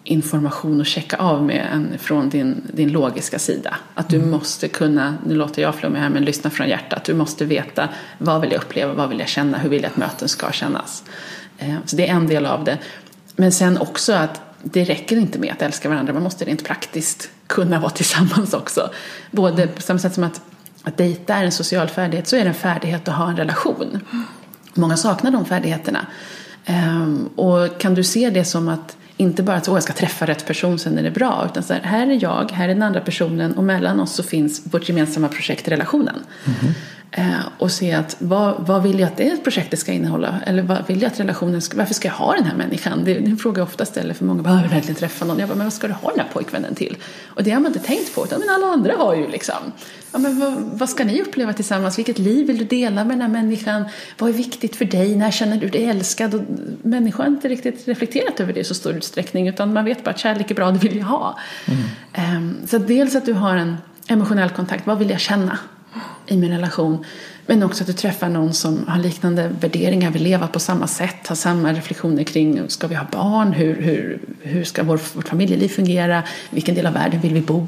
information och checka av med än från din, din logiska sida. Att du måste kunna, nu låter jag flummig här men lyssna från hjärtat. Du måste veta vad vill jag uppleva, vad vill jag känna, hur vill jag att möten ska kännas. Eh, Så det är en del av det. Men sen också att det räcker inte med att älska varandra, man måste rent praktiskt kunna vara tillsammans också. Både på samma sätt som att, att dejta är en social färdighet så är det en färdighet att ha en relation. Många saknar de färdigheterna. Um, och kan du se det som att inte bara att Åh, jag ska träffa rätt person sen är det bra utan så här, här är jag, här är den andra personen och mellan oss så finns vårt gemensamma projekt relationen. Eh, och se att vad, vad vill jag att det projektet ska innehålla? Eller vad vill jag att relationen ska, varför ska jag ha den här människan? Det är en fråga jag ofta ställer för många. Bara, jag vill verkligen träffa någon. Jag bara, men vad ska du ha den här pojkvännen till? Och det har man inte tänkt på. Utan, men alla andra har ju liksom. Ja, men vad, vad ska ni uppleva tillsammans? Vilket liv vill du dela med den här människan? Vad är viktigt för dig? När känner du dig älskad? Och människor har inte riktigt reflekterat över det i så stor utsträckning. Utan man vet bara att kärlek är bra, det vill jag ha. Ehm, så dels att du har en emotionell kontakt. Vad vill jag känna i min relation? Men också att du träffar någon som har liknande värderingar, vill leva på samma sätt, har samma reflektioner kring ska vi ha barn, hur, hur, hur ska vår, vårt familjeliv fungera, vilken del av världen vill vi bo?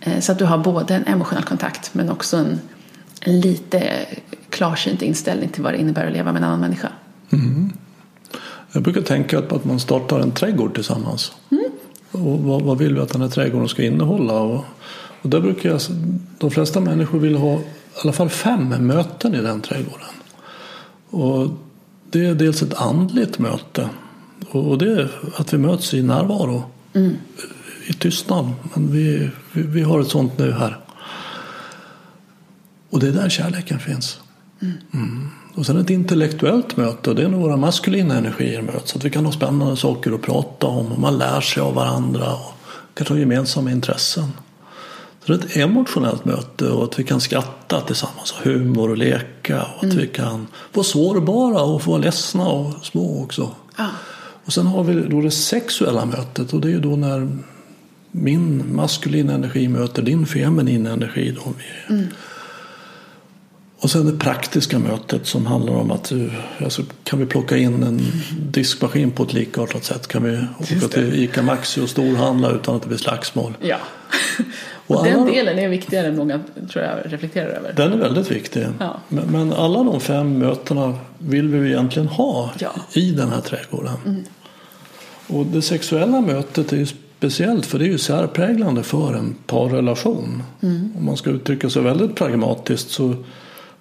Eh, Så att du har både en emotionell kontakt men också en, en lite klarsynt inställning till vad det innebär att leva med en annan människa. Jag brukar tänka att att man startar en trädgård tillsammans. Och vad, vad vill vi att den här trädgården ska innehålla? Och, och där brukar jag, de flesta människor vill ha i alla fall fem möten i den trädgården. Och det är dels ett andligt möte och det är att vi möts i närvaro. i tystnad. Men vi, vi, vi har ett sånt nu här. Och det är där kärleken finns. Mm. Och sen ett intellektuellt möte, och det är när våra maskulina energier möts. Så att vi kan ha spännande saker att prata om och man lär sig av varandra och kanske ha gemensamma intressen. Så det är ett emotionellt möte och att vi kan skratta tillsammans, ha humor och leka och att mm. vi kan vara sårbara och få vara ledsna och små också. Ja. Och sen har vi då det sexuella mötet och det är ju då när min maskulina energi möter din feminina energi. Då. Mm. Och sen det praktiska mötet som handlar om att alltså, kan vi plocka in en diskmaskin på ett likartat sätt? Kan vi åka till ICA Maxi och storhandla utan att det blir slagsmål? Ja. Och, den delen är viktigare än många tror jag reflekterar över. Den är väldigt viktig. Ja. Men, men, alla de fem mötena vill vi egentligen ha ja. i den här trädgården. Mm. Och det sexuella mötet är ju speciellt för det är ju särpräglande för en parrelation. Mm. Om man ska uttrycka sig väldigt pragmatiskt så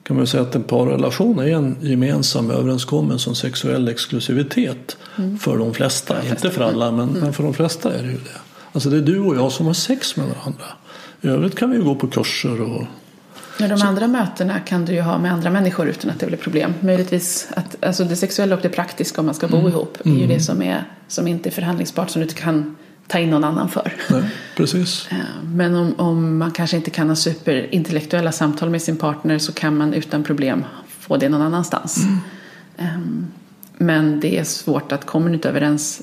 kan man säga att en parrelation är en gemensam överenskommelse om sexuell exklusivitet mm. för de flesta. För de flesta. Inte för alla men, mm. men, för de flesta är det ju det. Alltså det är du och jag som har sex med varandra. I övrigt kan vi ju gå på kurser och Ja, de andra mötena kan du ju ha med andra människor utan att det blir problem. Möjligtvis att alltså det sexuella och det praktiska om man ska bo mm. ihop är ju mm. det som, är, som inte är förhandlingsbart som du inte kan ta in någon annan för. Nej, precis. Men om, om man kanske inte kan ha superintellektuella samtal med sin partner så kan man utan problem få det någon annanstans. Mm. Ehm, men det är svårt att kommer ni inte överens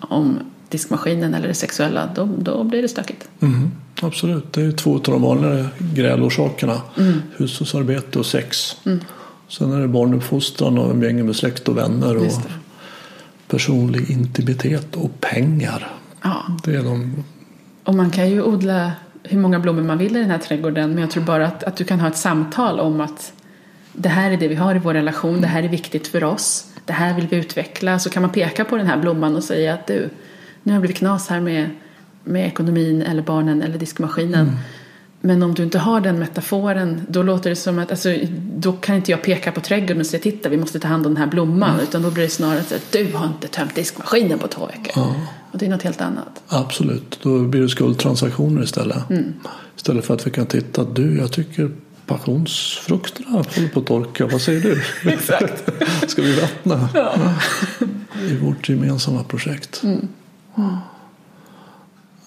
om diskmaskinen eller det sexuella då, då blir det stökigt. Mm, absolut, det är två av de vanligare grälorsakerna. Mm. Hushållsarbete och sex. Mm. Sen är det barnuppfostran och umgänge med släkt och vänner. Och personlig intimitet och pengar. Ja. Det är de... Och man kan ju odla hur många blommor man vill i den här trädgården men jag tror bara att, att du kan ha ett samtal om att det här är det vi har i vår relation, det här är viktigt för oss, det här vill vi utveckla. Så kan man peka på den här blomman och säga att du, nu har det blivit knas här med, med ekonomin eller barnen eller diskmaskinen. Mm. Men om du inte har den metaforen då låter det som att alltså, då kan inte jag peka på trädgården och säga titta vi måste ta hand om den här blomman mm. utan då blir det snarare så att du har inte tömt diskmaskinen på två veckor. Ja. Och det är något helt annat. Absolut, då blir det skuldtransaktioner istället. Mm. Istället för att vi kan titta du jag tycker passionsfrukterna håller på att torka. Vad säger du? Exakt. Ska vi vattna? Ja. I vårt gemensamma projekt. Mm.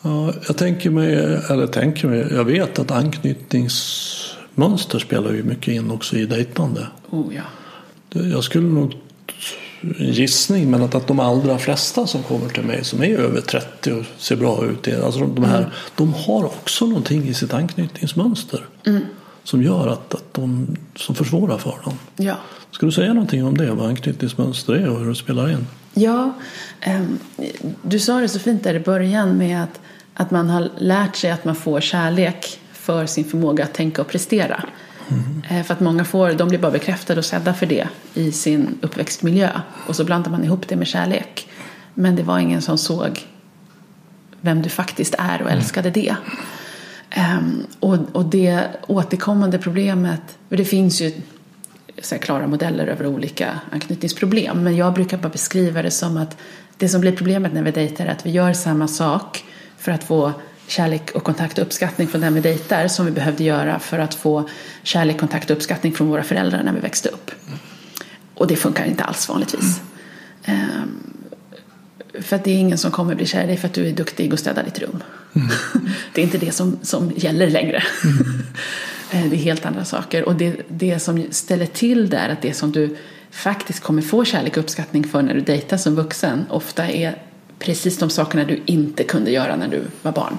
Ja, jag tänker mig, eller tänker mig, jag vet att anknytningsmönster spelar ju mycket in också i dejtande. Oh, ja. Jag skulle nog gissning men att, att de allra flesta som kommer till mig som är över 30 och ser bra ut alltså de, här, mm. de har också någonting i sitt anknytningsmönster mm. som gör att, att de som försvårar för dem. Ja. Ska du säga någonting om det, vad anknytningsmönster är och hur det spelar in? Ja, um, du sa det så fint där i början med att, att man har lärt sig att man får kärlek för sin förmåga att tänka och prestera. Mm. För att många får, de blir bara bekräftade och sedda för det i sin uppväxtmiljö. Och så blandar man ihop det med kärlek. Men det var ingen som såg vem du faktiskt är och älskade det. Um, och, och det återkommande problemet, för det finns ju så klara modeller över olika anknytningsproblem. Men jag brukar bara beskriva det som att det som blir problemet när vi dejtar är att vi gör samma sak för att få kärlek och kontakt och uppskattning från den vi dejtar som vi behövde göra för att få kärlek, kontakt och uppskattning från våra föräldrar när vi växte upp. Och det funkar inte alls vanligtvis. Mm. Um, för att det är ingen som kommer bli kär i dig för att du är duktig och städar ditt rum. Mm. det är inte det som, som gäller längre. Mm. det är helt andra saker. Och det, det som ställer till det är att det som du faktiskt kommer få kärlek och uppskattning för när du dejtar som vuxen ofta är precis de sakerna du inte kunde göra när du var barn.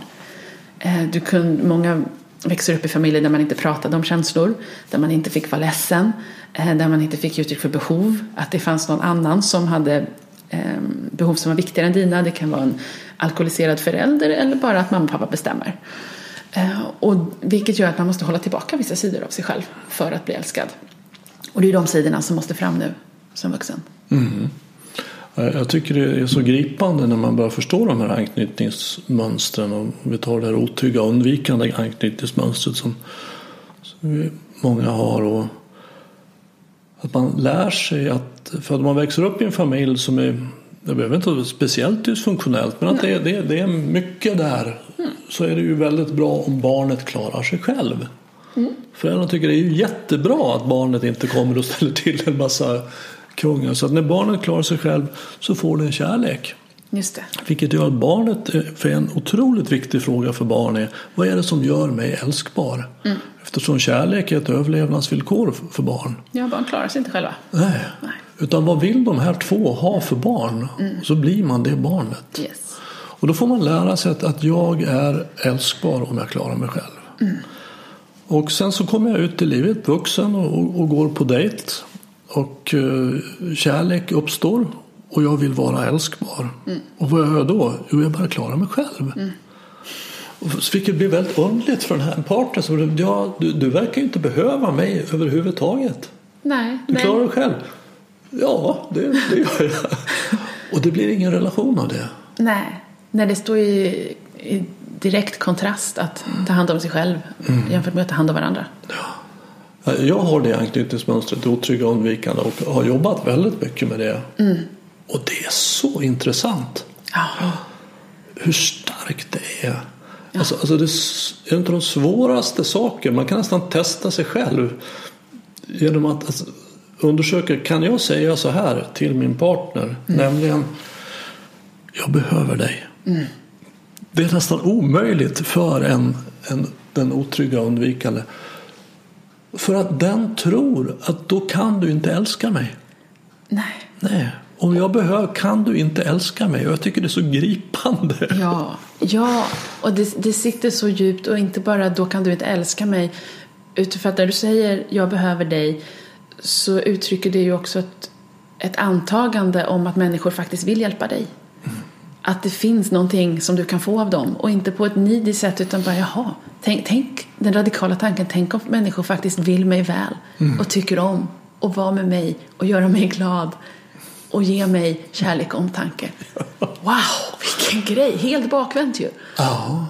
Eh, du kunde, många växer upp i familjer där man inte pratade om känslor, där man inte fick vara ledsen, eh, där man inte fick uttryck för behov, att det fanns någon annan som hade ehm, behov som var viktigare än dina. Det kan vara en alkoholiserad förälder eller bara att mamma och pappa bestämmer. Eh, och vilket gör att man måste hålla tillbaka vissa sidor av sig själv för att bli älskad. Och det är de sidorna som måste fram nu som vuxen. Mm. Jag tycker det är så gripande när man börjar förstå de här anknytningsmönstren. Och vi tar det här otrygga undvikande anknytningsmönstret som, som många har. Och att man lär sig att, för att man växer upp i en familj som är det behöver inte vara speciellt dysfunktionellt men att det, det, det är mycket där så är det ju väldigt bra om barnet klarar sig själv. Mm. Föräldrarna tycker det är jättebra att barnet inte kommer och ställer till en massa krångel. Så att när barnet klarar sig själv så får det en kärlek. Just det. Vilket gör att barnet, för en otroligt viktig fråga för barn är vad är det som gör mig älskbar? Mm. Eftersom kärlek är ett överlevnadsvillkor för barn. Ja, barn klarar sig inte själva. Nej. Nej. Utan vad vill de här två ha för barn? Mm. Så blir man det barnet. Yes. Och då får man lära sig att, att jag är älskbar om jag klarar mig själv. Mm. Och sen så kommer jag ut i livet, vuxen och, och går på dejt. Och uh, kärlek uppstår och jag vill vara älskbar. Mm. Och vad gör jag då? Jo, jag bara klarar mig själv. Mm. Vilket blir väldigt underligt för den här partnern. Som, ja, du, du verkar ju inte behöva mig överhuvudtaget. Nej. Du klarar dig själv. Ja, det, det gör jag. Och det blir ingen relation av det. Nej, Nej det står ju i direkt kontrast att ta hand om sig själv mm. jämfört med att ta hand om varandra. Ja. Jag har det anknytningsmönstret, otrygga undvikande och har jobbat väldigt mycket med det. Mm. Och det är så intressant. Ja. Hur starkt det är. Ja. Alltså, alltså det är av de svåraste saker. Man kan nästan testa sig själv genom att alltså, undersöka, kan jag säga så här till min partner? Mm. Nämligen, jag behöver dig. Mm. Det är nästan omöjligt för en, en, den otrygga undvikande. För att den tror att då kan du inte älska mig. Nej. Nej. Om jag behöver kan du inte älska mig. Och jag tycker det är så gripande. Ja, ja. och det, det sitter så djupt. Och inte bara då kan du inte älska mig. För att när du säger jag behöver dig så uttrycker det ju också ett, ett antagande om att människor faktiskt vill hjälpa dig. Att det finns någonting som du kan få av dem och inte på ett nidigt sätt utan bara jaha, tänk, tänk den radikala tanken, tänk om människor faktiskt vill mig väl mm. och tycker om och vara med mig och göra mig glad och ge mig kärlek och omtanke. Wow, vilken grej! Helt bakvänt ju. Ja.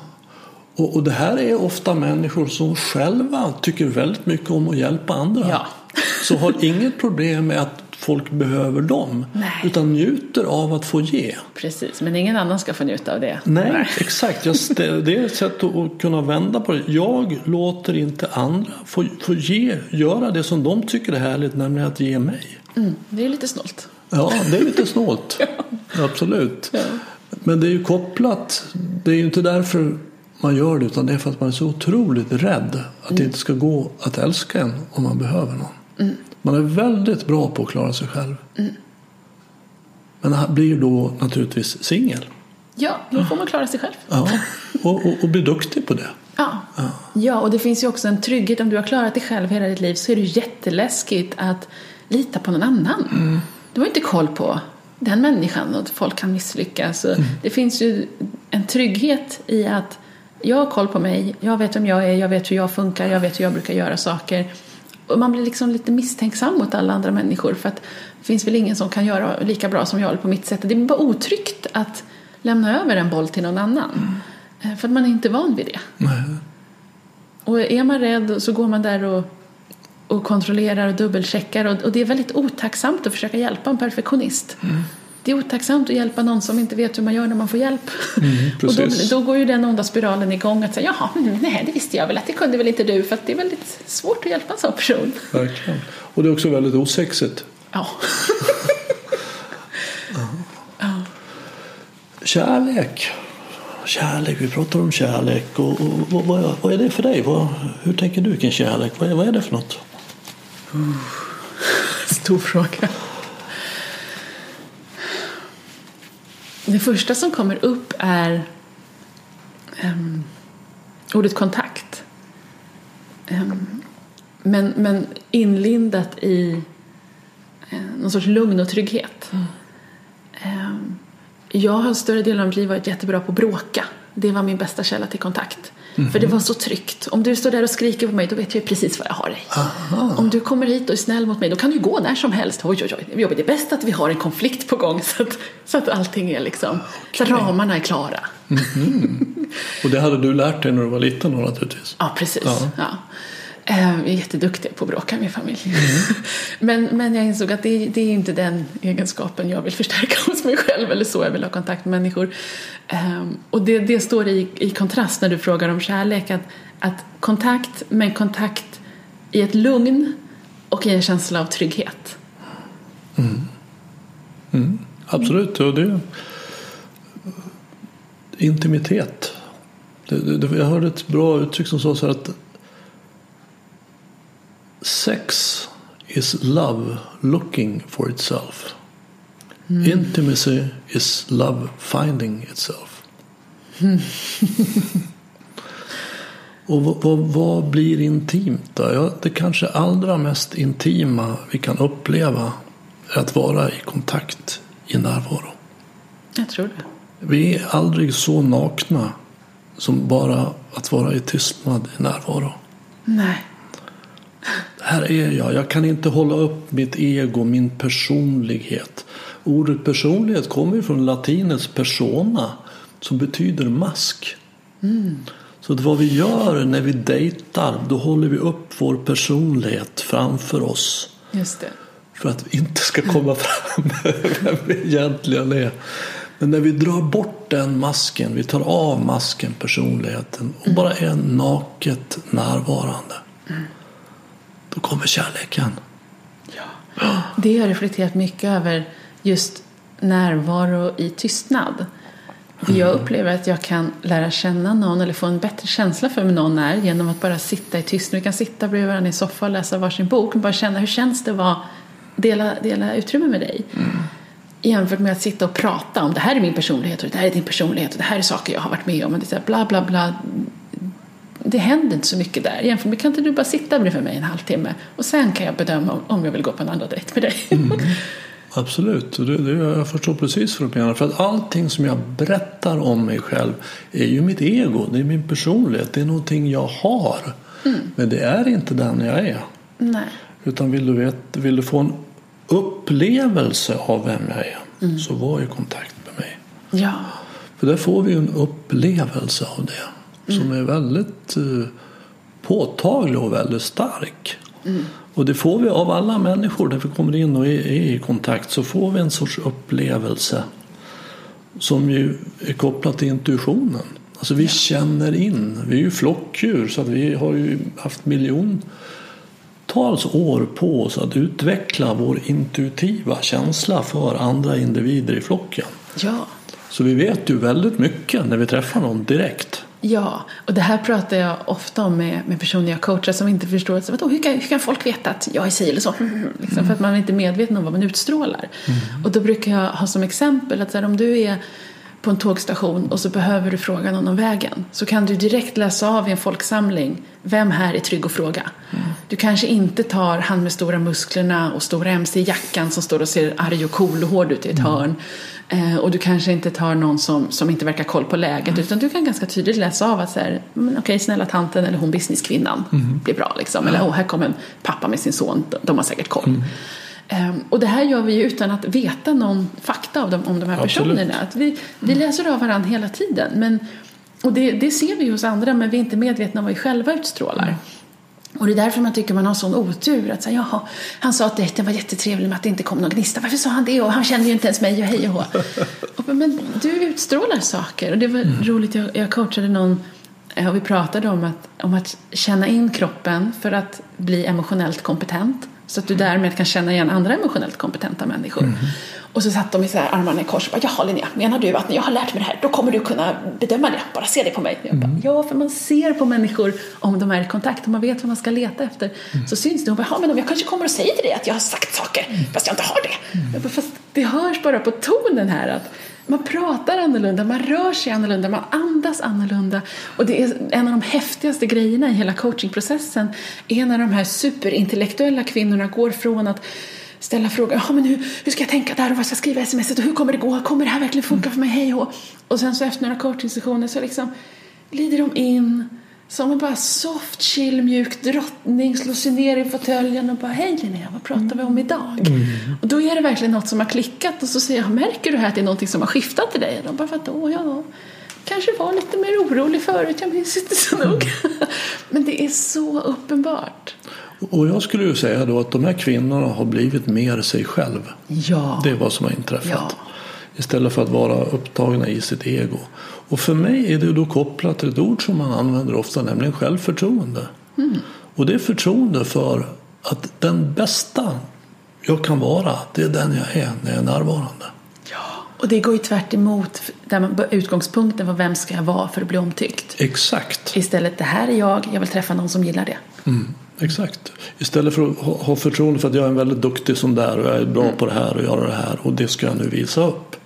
Och, och det här är ofta människor som själva tycker väldigt mycket om att hjälpa andra. Ja. Så har inget problem med att folk behöver dem. Nej. Utan njuter av att få ge. Precis, men ingen annan ska få njuta av det. Nej, Nej. exakt. Just det, det är ett sätt att kunna vända på det. Jag låter inte andra få, få ge, göra det som de tycker är härligt, nämligen att ge mig. Mm, det är lite snålt. Ja, det är lite snålt. ja. Absolut. Ja. Men det är ju kopplat. Det är ju inte därför man gör det utan det är för att man är så otroligt rädd att mm. det inte ska gå att älska en om man behöver någon. Mm. Man är väldigt bra på att klara sig själv. Mm. Men han blir då naturligtvis singel. Ja, då får man klara sig själv. Ja, och, och, och bli duktig på det. Ja. ja. ja, och det finns ju också en trygghet. Om du har klarat dig själv hela ditt liv så är det jätteläskigt att lita på någon annan. Mm. Du har inte koll på den människan och folk kan misslyckas. Mm. Det finns ju en trygghet i att jag har koll på mig, jag vet vem jag är, jag vet hur jag funkar, jag vet hur jag brukar göra saker. Och man blir liksom lite misstänksam mot alla andra människor för att det finns väl ingen som kan göra lika bra som jag på mitt sätt. Det är bara otryggt att lämna över en boll till någon annan. Mm. För att man är inte van vid det. Nej. Och är man rädd så går man där och, och kontrollerar och dubbelcheckar och, och det är väldigt otacksamt att försöka hjälpa en perfektionist. Mm. Det är otacksamt att hjälpa någon som inte vet hur man gör när man får hjälp. Mm, och då, då, går ju den onda spiralen igång att säga jaha, mm, nej det visste jag väl att det kunde väl inte du för det är väldigt svårt att hjälpa en sån person. Verkligen. Och det är också väldigt osexigt. Ja. ja. Kärlek. Kärlek, vi pratar om kärlek. Och, och, och vad, vad, är det för dig? Vad, hur tänker du kring kärlek? Vad är, vad är det för något? Uh, stor fråga. Det första som kommer upp är um, ordet kontakt. Um, men, men inlindat i uh, någon sorts lugn och trygghet. Mm. Um, jag har större delen av mitt liv varit jättebra på att bråka. Det var min bästa källa till kontakt. Mm. För det var så tryggt. Om du står där och skriker på mig då vet jag precis var jag har dig. Aha. Om du kommer hit och är snäll mot mig då kan du gå när som helst. Oj, oj, oj. Det är bäst att vi har en konflikt på gång så att, så att allting är liksom, okay. så ramarna är klara. Mm. och det hade du lärt dig när du var liten då naturligtvis? Ja, precis. Ja. ja. Eh, Vi är jätteduktiga på att bråka med familj. men, men jag insåg att det, det är inte den egenskapen jag vill förstärka hos mig själv eller så jag vill ha kontakt med människor. Ehm, Och det, det står i, i kontrast när du frågar om kärlek att, att kontakt med kontakt i ett lugn och i en känsla av trygghet. Absolut, och det intimitet. Jag hörde ett bra uttryck som sa så här att sex is love looking for itself. Intimacy is love finding itself. Och vad, vad, vad blir intimt då? Ja, det kanske allra mest intima vi kan uppleva är att vara i kontakt i närvaro. Jag tror det. Vi är aldrig så nakna som bara att vara i tystnad i närvaro. Nej. Här är jag. Jag kan inte hålla upp mitt ego, min personlighet. Ordet personlighet kommer från latinets persona som betyder mask. Så att vad vi gör när vi dejtar, då håller vi upp vår personlighet framför oss. Just det. För att vi inte ska komma fram vem vi egentligen är. Men när vi drar bort den masken, vi tar av masken, personligheten och bara är naket närvarande. Då kommer kärleken. Ja. Det har reflekterat mycket över just närvaro i tystnad. För jag upplever att jag kan lära känna någon eller få en bättre känsla för vem någon är genom att bara sitta i tystnad. Vi kan sitta bredvid varandra i en soffa och läsa varsin bok och bara känna hur känns det att vara, dela, dela utrymme med dig. Jämfört med att sitta och prata om det här är min personlighet och det här är din personlighet och det här är saker jag har varit med om. Och det är så här bla bla bla. Det händer inte så mycket där. Jämfört med kan inte du bara sitta bredvid mig en halvtimme och sen kan jag bedöma om- om jag vill gå på en andra dejt med dig. Absolut, och det, det, jag förstår precis vad du menar. För att allting som jag berättar om mig själv är ju mitt ego, det är min personlighet, det är någonting jag har. Men det är inte den jag är. Nej. Utan vill du, vet, vill du få en upplevelse av vem jag är så var i kontakt med mig. Ja. För där får vi en upplevelse av det som är väldigt eh, påtaglig och väldigt stark. Och det får vi av alla människor när vi kommer in och är, är i kontakt så får vi en sorts upplevelse som ju är kopplat till intuitionen. Alltså vi känner in, vi är ju flockdjur så att vi har ju haft miljontals år på oss att utveckla vår intuitiva känsla för andra individer i flocken. Ja. Så vi vet ju väldigt mycket när vi träffar någon direkt. Ja, och det här pratar jag ofta om med, med personer jag coachar som inte förstår så, vadå, hur, kan, hur kan folk veta att jag är si eller så? Liksom, För att man är inte medveten om vad man utstrålar. Och då brukar jag ha som exempel att här, om du är på en tågstation och så behöver du fråga någon om vägen så kan du direkt läsa av i en folksamling vem här är trygg att fråga. Du kanske inte tar han med stora musklerna och stora mc-jackan som står och ser arg och cool och hård ut i ett hörn. Eh, och du kanske inte tar någon som, som inte verkar koll på läget utan du kan ganska tydligt läsa av att så här, men okej snälla tanten eller hon businesskvinnan blir bra liksom. Eller åh här kommer en pappa med sin son, de, de har säkert koll. Ehm, och det här gör vi ju utan att veta någon fakta av dem, om de här Absolut. personerna. Att vi, vi läser av varandra hela tiden. Men, och det, det ser vi hos andra men vi är inte medvetna om vad vi själva utstrålar. Och det är därför man tycker man har sån otur. Att säga, Jaha, han sa att dejten var jättetrevlig men att det inte kom någon gnista. Varför sa han det? Och han kände ju inte ens mig och hej och hå. Men du utstrålar saker. Och det var roligt, jag, jag coachade någon eh, och vi pratade om att, om att känna in kroppen för att bli emotionellt kompetent. Så att du därmed kan känna igen andra emotionellt kompetenta människor. Och så satt de i så här armarna i kors och bara, jaha Linnea, menar du att när jag har lärt mig det här, då kommer du kunna bedöma det? Bara se det på mig. Jag bara, ja, för man ser på människor om de är i kontakt och man vet vad man ska leta efter. Så syns det. Hon bara, ja men om jag kanske kommer och säger till dig att jag har sagt saker, fast jag inte har det. Jag bara, fast det hörs bara på tonen här att man pratar annorlunda, man rör sig annorlunda, man andas annorlunda. Och det är en av de häftigaste grejerna i hela coachingprocessen är när de här superintellektuella kvinnorna går från att ställa frågor, Jaha, men hur, hur ska jag tänka där och vad ska jag skriva i sms och hur kommer det gå, kommer det här verkligen funka för mig, hej och Och sen så efter några coachingsessioner så liksom glider de in som en bara soft, chill, mjuk drottning slår sig ner i fåtöljen och bara Hej Linnea, vad pratar vi om idag? Och då är det verkligen något som har klickat och så säger jag Märker du här att det är någonting som har skiftat i dig? Och de bara Vadå? Ja, kanske var lite mer orolig förut, jag minns inte så noga. Men det är så uppenbart. Och jag skulle ju säga då att de här kvinnorna har blivit mer sig själv. Ja. Det är vad som har inträffat. Ja. Istället för att vara upptagna i sitt ego. Och för mig är det då kopplat till ett ord som man använder ofta, nämligen självförtroende. Mm. Och det är förtroende för att den bästa jag kan vara, det är den jag är när jag är närvarande. ja. Och det går ju tvärt emot där man, utgångspunkten var vem ska jag vara för att bli omtyckt. Exakt. Istället, det här är jag, jag vill träffa någon som gillar det. Mm, exakt. Istället för att ha, förtroende för att jag är väldigt duktig som där och jag är bra på det här och göra det här och det ska jag nu visa upp.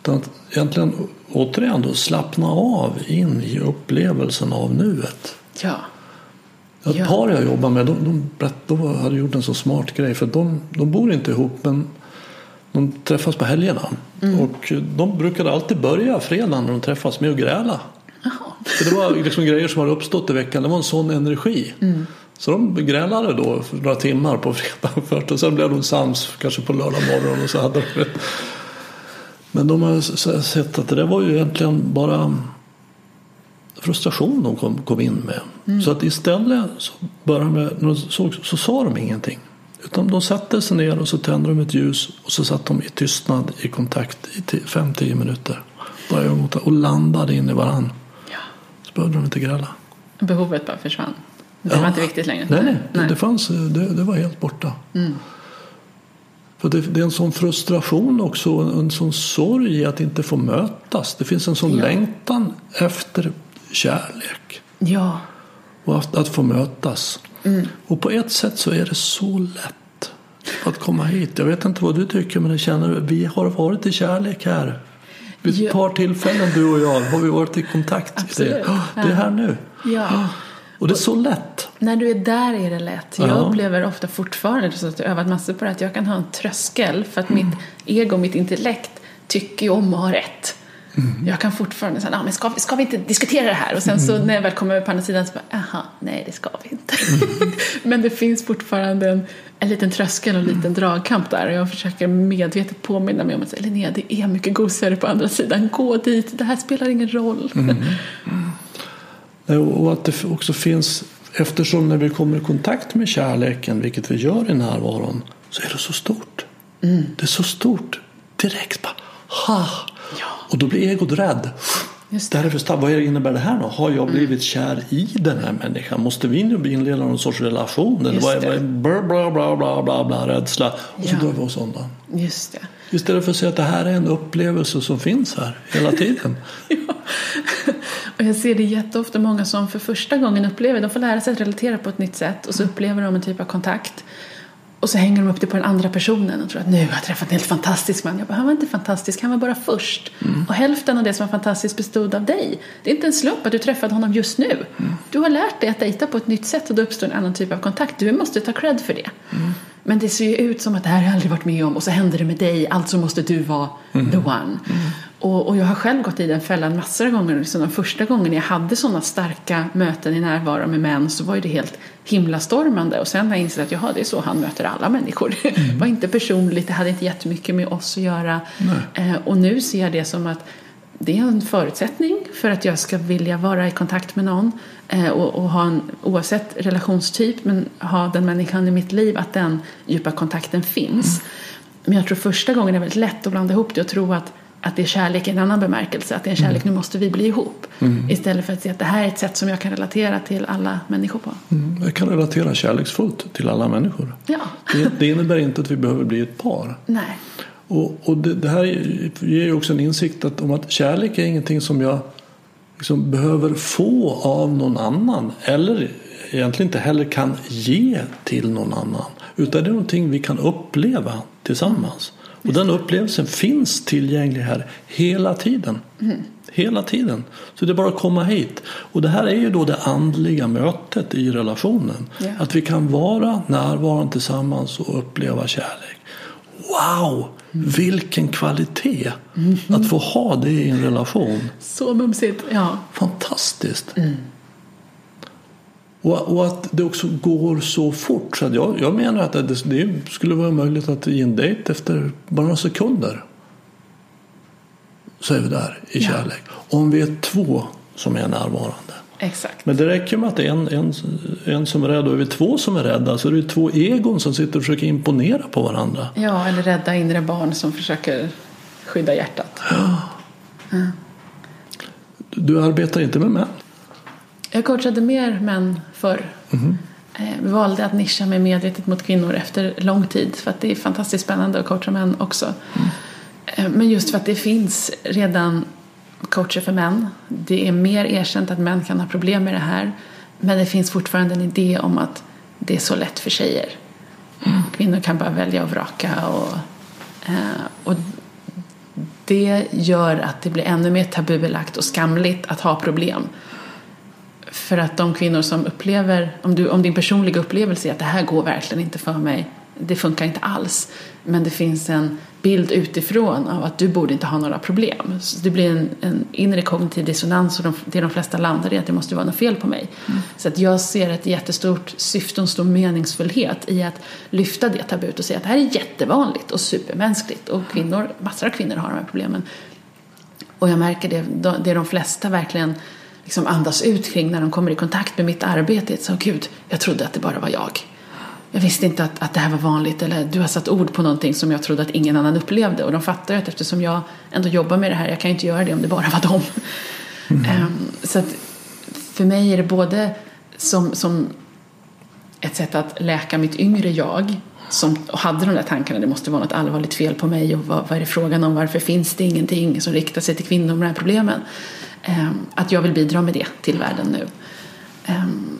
Utan att egentligen återigen då slappna av in i upplevelsen av nuet. Ja. Ett Ja. par jag jobbar med de, de, de hade gjort en så smart grej för de, de bor inte ihop men de träffas på helgerna. Och de brukade alltid börja fredagen när de träffas med att gräla. För det var liksom grejer som hade uppstått i veckan. Det var en sån energi. Så de grälade då för några timmar på fredagen först och sen blev de sams kanske på lördag morgon och så hade de Men de har sett att det där var ju egentligen bara frustration de kom, kom in med. Så att istället så, började de såg, så sa de ingenting. Utan de satte sig ner och så tände de ett ljus och så satt de i tystnad i kontakt i 5-10 minuter. Och landade in i varann. ja. Så behövde de inte gräla. Behovet bara försvann. Det Ja. var inte viktigt längre. Nej, nej. Det, det, fanns, det, det var helt borta. För det, det är en sån frustration också, en, en sån sorg i att inte få mötas. Det finns en sån Ja. längtan efter kärlek Ja. och att, att få mötas. Och på ett sätt så är det så lätt att komma hit. Jag vet inte vad du tycker men jag känner vi har varit i kärlek här. Vid ett par tillfällen du och jag har vi varit i kontakt. Absolut. Det. Det är här nu. Ja. Och det är så lätt. När du är där är det lätt. Jag Ja. upplever ofta fortfarande, så att jag övat massor på det, att jag kan ha en tröskel för att mitt ego, mitt intellekt tycker ju om att ha rätt. Jag kan fortfarande säga, ah, men ska, ska vi inte diskutera det här? Och sen så när jag väl kommer på andra sidan så bara, aha, nej det ska vi inte. men det finns fortfarande en, en liten tröskel och en liten dragkamp där. Och jag försöker medvetet påminna mig om att säga, Linnea, det är mycket gosigare på andra sidan. Gå dit, det här spelar ingen roll. Nej, Och att det också finns, eftersom när vi kommer i kontakt med kärleken, vilket vi gör i närvaron, så är det så stort. Det är så stort direkt. Bara, ha. Ja. Och då blir egot rädd. Just det. Därför, vad innebär det här då? Har jag blivit kär i den här människan? Måste vi nu inleda någon sorts relation? Eller vad är, bla, bla, bla, bla, bla, bla, rädsla? Och så Ja. drar vi oss undan. Just det. Istället för att säga att det här är en upplevelse som finns här hela tiden. Och jag ser det jätteofta många som för första gången upplever, de får lära sig att relatera på ett nytt sätt och så upplever de en typ av kontakt. Och så hänger de upp det på den andra personen och tror att nu har jag träffat en helt fantastisk man. Jag bara, han var inte fantastisk, han var bara först. Och hälften av det som var fantastiskt bestod av dig. Det är inte en slump att du träffade honom just nu. Du har lärt dig att dejta på ett nytt sätt och då uppstår en annan typ av kontakt. Du måste ta cred för det. Men det ser ju ut som att det här har jag aldrig varit med om och så händer det med dig, alltså måste du vara the one. Och, och jag har själv gått i den fällan massor av gånger. Liksom den första gången jag hade sådana starka möten i närvaro med män så var ju det helt himlastormande. Och sen har jag insett att jaha, det är så han möter alla människor. Det var inte personligt, det hade inte jättemycket med oss att göra. Eh, och nu ser jag det som att det är en förutsättning för att jag ska vilja vara i kontakt med någon eh, och, och ha en, oavsett relationstyp, men ha den människan i mitt liv, att den djupa kontakten finns. Men jag tror första gången är väldigt lätt att blanda ihop det och tro att, att det är kärlek i en annan bemärkelse, att det är kärlek, nu måste vi bli ihop. Istället för att se att det här är ett sätt som jag kan relatera till alla människor på. Mm, Jag kan relatera kärleksfullt till alla människor. Ja, Det, det innebär inte att vi behöver bli ett par. nej. Och, och det, det här ger ju också en insikt att, om att kärlek är ingenting som jag liksom behöver få av någon annan. Eller egentligen inte heller kan ge till någon annan. Utan det är någonting vi kan uppleva tillsammans. Och den upplevelsen finns tillgänglig här hela tiden. Hela tiden. Så det är bara att komma hit. Och det här är ju då det andliga mötet i relationen. Ja. Att vi kan vara närvarande tillsammans och uppleva kärlek. Wow! Vilken kvalitet att få ha det i en relation. Så mumsigt. Ja, Fantastiskt. Och, och att det också går så fort. Så jag, jag menar att det, det skulle vara möjligt att i en dejt efter bara några sekunder så är vi där i Ja. kärlek. Om vi är två som är närvarande. Exakt. Men det räcker med att det är en, en, en som är rädd och är vi två som är rädda så är det två egon som sitter och försöker imponera på varandra. Ja, eller rädda inre barn som försöker skydda hjärtat. Du arbetar inte med män. Jag coachade mer män förr. Eh, Vi valde att nischa mig medvetet mot kvinnor efter lång tid för att det är fantastiskt spännande att coacha män också. Eh, Men just för att det finns redan coacher för män. Det är mer erkänt att män kan ha problem med det här. Men det finns fortfarande en idé om att det är så lätt för tjejer. Kvinnor kan bara välja och vraka. Och, eh, och det gör att det blir ännu mer tabubelagt och skamligt att ha problem. För att de kvinnor som upplever, om, du, om din personliga upplevelse är att det här går verkligen inte för mig, det funkar inte alls. Men det finns en bild utifrån av att du borde inte ha några problem. Så det blir en, en inre kognitiv dissonans och de, det de flesta landar i är att det måste vara något fel på mig. Så att jag ser ett jättestort syfte och en stor meningsfullhet i att lyfta det tabut och säga att det här är jättevanligt och supermänskligt och kvinnor, massor av kvinnor har de här problemen. Och jag märker det, det de flesta verkligen liksom andas ut kring när de kommer i kontakt med mitt arbete. Så gud, jag trodde att det bara var jag. Jag visste inte att, att det här var vanligt eller du har satt ord på någonting som jag trodde att ingen annan upplevde. Och de fattar ju att eftersom jag ändå jobbar med det här, jag kan ju inte göra det om det bara var dem. Ehm, så att för mig är det både som, som ett sätt att läka mitt yngre jag som hade de där tankarna, det måste vara något allvarligt fel på mig och vad, vad är det frågan om, varför finns det ingenting som riktar sig till kvinnor med de här problemen? Ehm, att jag vill bidra med det till världen nu. Ehm,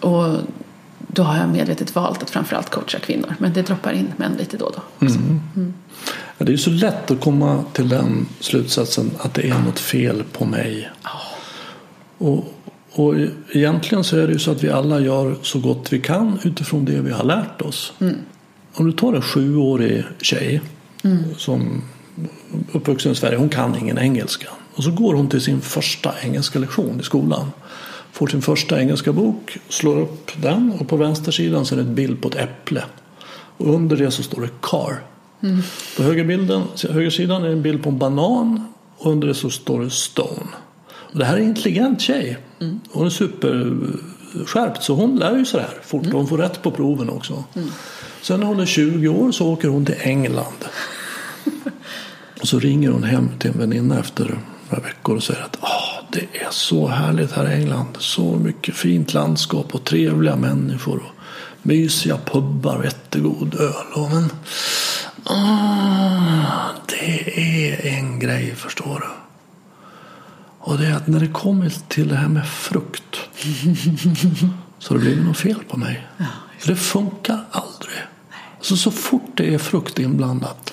och då har jag medvetet valt att framförallt coacha kvinnor, men det droppar in män lite då och då. också. Ja, det är ju så lätt att komma till den slutsatsen att det är något fel på mig. Och, och egentligen så är det ju så att vi alla gör så gott vi kan utifrån det vi har lärt oss. Om du tar en sjuårig tjej som uppvuxen i Sverige, hon kan ingen engelska. Och så går hon till sin första engelska lektion i skolan. Får sin första engelska bok, slår upp den och på vänstersidan så är det en bild på ett äpple. Och under det så står det car. På högerbilden, högersidan är det en bild på en banan och under det så står det stone. Och det här är en intelligent tjej. Hon är superskärpt så hon lär ju sig det här fort och hon får rätt på proven också. Sen när hon är 20 år så åker hon till England. Och så ringer hon hem till en väninna efter några veckor och säger att Åh, det är så härligt här i England. Så mycket fint landskap och trevliga människor. Och mysiga pubbar och jättegod öl. Och men, ah, det är en grej förstår du. Och det är att när det kommer till det här med frukt så det blivit något fel på mig. För det funkar aldrig. Alltså så fort det är frukt inblandat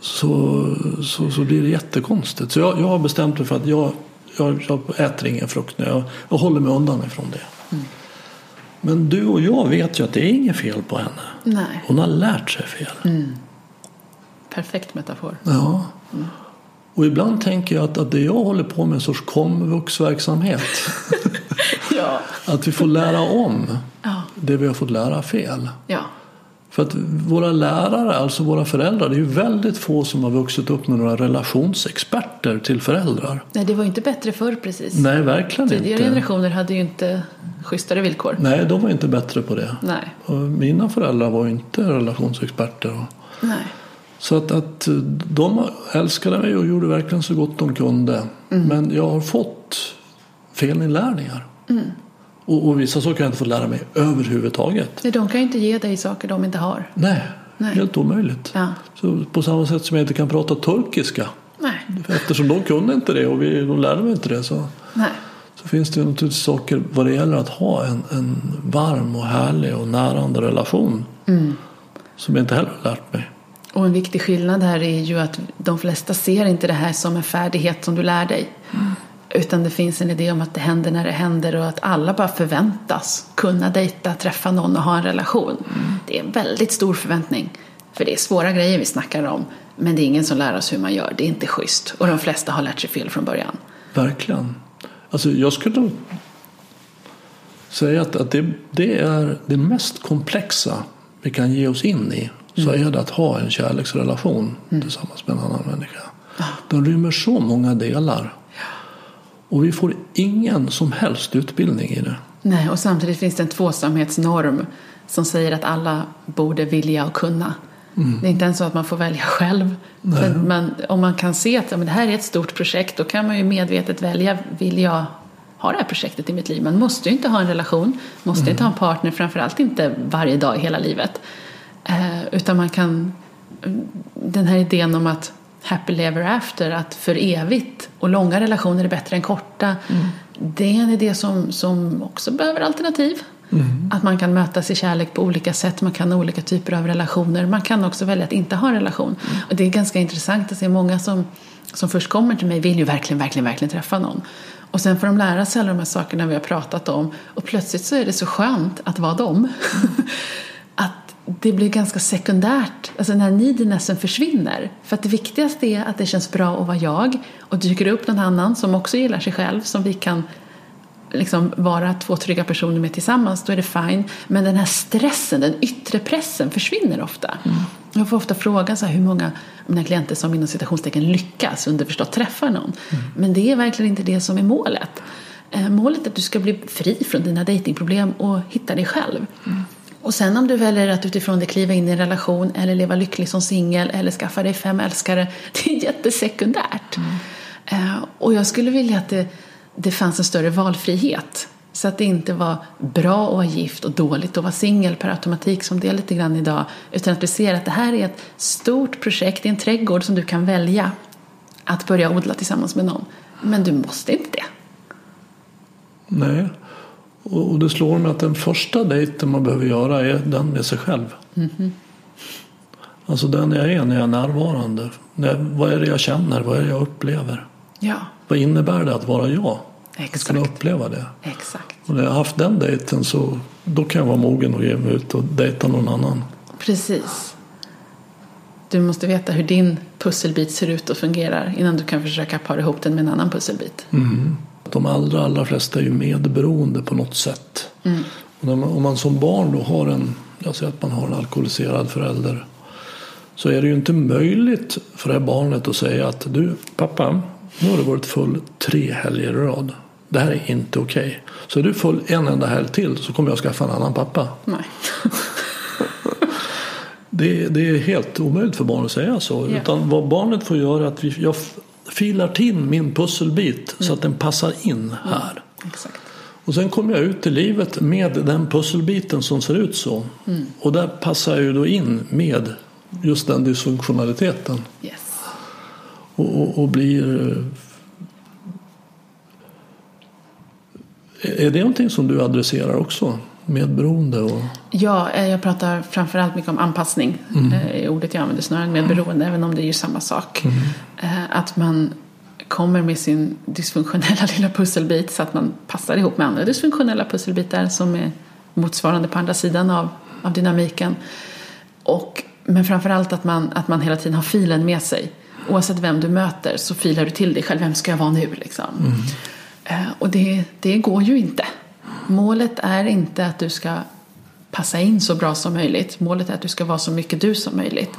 så, så, så blir det jättekonstigt. Så jag, jag har bestämt mig för att jag, jag, jag äter ingen frukt nu. Jag, jag håller mig undan ifrån det. Men du och jag vet ju att det är inget fel på henne. Nej, Hon har lärt sig fel. perfekt metafor. Ja. Och ibland tänker jag att, att det jag håller på med är en sorts komvuxverksamhet. Ja. att vi får lära om Ja. det vi har fått lära fel. ja. För att våra lärare, alltså våra föräldrar, det är ju väldigt få som har vuxit upp med några relationsexperter till föräldrar. Nej, det var inte bättre förr precis. Nej, verkligen Tidigare inte. generationer hade ju inte schysstare villkor. Nej, de var inte bättre på det. Nej. Och mina föräldrar var inte relationsexperter. Nej. Så att, att de älskade mig och gjorde verkligen så gott de kunde. Mm. Men jag har fått felinlärningar. Och, och vissa saker har jag inte fått lära mig överhuvudtaget. Nej, de kan ju inte ge dig saker de inte har. Nej, Nej. helt omöjligt. Ja. Så på samma sätt som jag inte kan prata turkiska. Nej. Eftersom de kunde inte det och vi, de lärde mig inte det så, Nej. så finns det naturligtvis saker vad det gäller att ha en, en varm och härlig och närande relation. Som jag inte heller har lärt mig. Och en viktig skillnad här är ju att de flesta ser inte det här som en färdighet som du lär dig. Utan det finns en idé om att det händer när det händer och att alla bara förväntas kunna dejta, träffa någon och ha en relation. Det är en väldigt stor förväntning. För det är svåra grejer vi snackar om. Men det är ingen som lär oss hur man gör. Det är inte schysst. Och de flesta har lärt sig fel från början. Verkligen. Alltså jag skulle säga att, att det, det är det mest komplexa vi kan ge oss in i. Så är det att ha en kärleksrelation tillsammans med en annan människa. Den rymmer så många delar. Och vi får ingen som helst utbildning i det. Nej, och samtidigt finns det en tvåsamhetsnorm som säger att alla borde vilja och kunna. Mm. Det är inte ens så att man får välja själv. Men om man kan se att men det här är ett stort projekt då kan man ju medvetet välja, vill jag ha det här projektet i mitt liv? Man måste ju inte ha en relation, måste mm. inte ha en partner, framförallt inte varje dag i hela livet. Eh, utan man kan, den här idén om att happy ever after, att för evigt och långa relationer är bättre än korta. Mm. Det är en idé som, som också behöver alternativ. Mm. Att man kan mötas i kärlek på olika sätt, man kan ha olika typer av relationer. Man kan också välja att inte ha en relation. Mm. Och det är ganska intressant att se många som, som först kommer till mig vill ju verkligen, verkligen, verkligen träffa någon. Och sen får de lära sig alla de här sakerna vi har pratat om och plötsligt så är det så skönt att vara dem. det blir ganska sekundärt, alltså den här needinessen försvinner. För att det viktigaste är att det känns bra att vara jag och dyker upp någon annan som också gillar sig själv som vi kan liksom vara två trygga personer med tillsammans, då är det fine. Men den här stressen, den yttre pressen försvinner ofta. Mm. Jag får ofta fråga så här, hur många av mina klienter som inom citationstecken lyckas underförstått träffa någon. Mm. Men det är verkligen inte det som är målet. Eh, målet är att du ska bli fri från dina datingproblem och hitta dig själv. Mm. Och sen om du väljer att utifrån det kliva in i en relation eller leva lycklig som singel eller skaffa dig fem älskare, det är jättesekundärt. Mm. Eh, och jag skulle vilja att det, det fanns en större valfrihet. Så att det inte var bra att vara gift och dåligt att vara singel per automatik som det är lite grann idag. Utan att du ser att det här är ett stort projekt, är en trädgård som du kan välja att börja odla tillsammans med någon. Men du måste inte det. Nej, och det slår mig att den första dejten man behöver göra är den med sig själv. Mm. Alltså den jag är när jag är närvarande. Vad är det jag känner? Vad är det jag upplever? Ja. Vad innebär det att vara jag? Exakt. Att kunna uppleva det. Exakt. Och när jag har haft den dejten så då kan jag vara mogen och ge mig ut och dejta någon annan. Precis. Du måste veta hur din pusselbit ser ut och fungerar innan du kan försöka para ihop den med en annan pusselbit. Mm. De allra, allra flesta är ju medberoende på något sätt. Mm. Och man, om man som barn då har en, jag säger att man har en alkoholiserad förälder så är det ju inte möjligt för det här barnet att säga att du pappa, nu har du varit full tre helger i rad. Det här är inte okej. Okay. Så är du full en enda helg till så kommer jag skaffa en annan pappa. Nej. det, det, är helt omöjligt för barn att säga så. Yeah. Utan vad barnet får göra är att vi, jag filar till min pusselbit så att den passar in här. Mm. Exakt. Och sen kommer jag ut i livet med den pusselbiten som ser ut så. Mm. Och där passar jag ju då in med just den dysfunktionaliteten. Yes. Och, och, och, blir... Eh, är det någonting som du adresserar också? Medberoende? Och... Ja, eh, jag pratar framförallt mycket om anpassning. Mm. I eh, ordet jag använder snarare än medberoende, mm. även om det är ju samma sak. Mm. Att man kommer med sin dysfunktionella lilla pusselbit så att man passar ihop med andra dysfunktionella pusselbitar som är motsvarande på andra sidan av, av dynamiken. Och, men framförallt att man, att man hela tiden har filen med sig. Oavsett vem du möter så filar du till dig själv. Vem ska jag vara nu liksom? Mm. Eh, och det, det går ju inte. Målet är inte att du ska passa in så bra som möjligt. Målet är att du ska vara så mycket du som möjligt.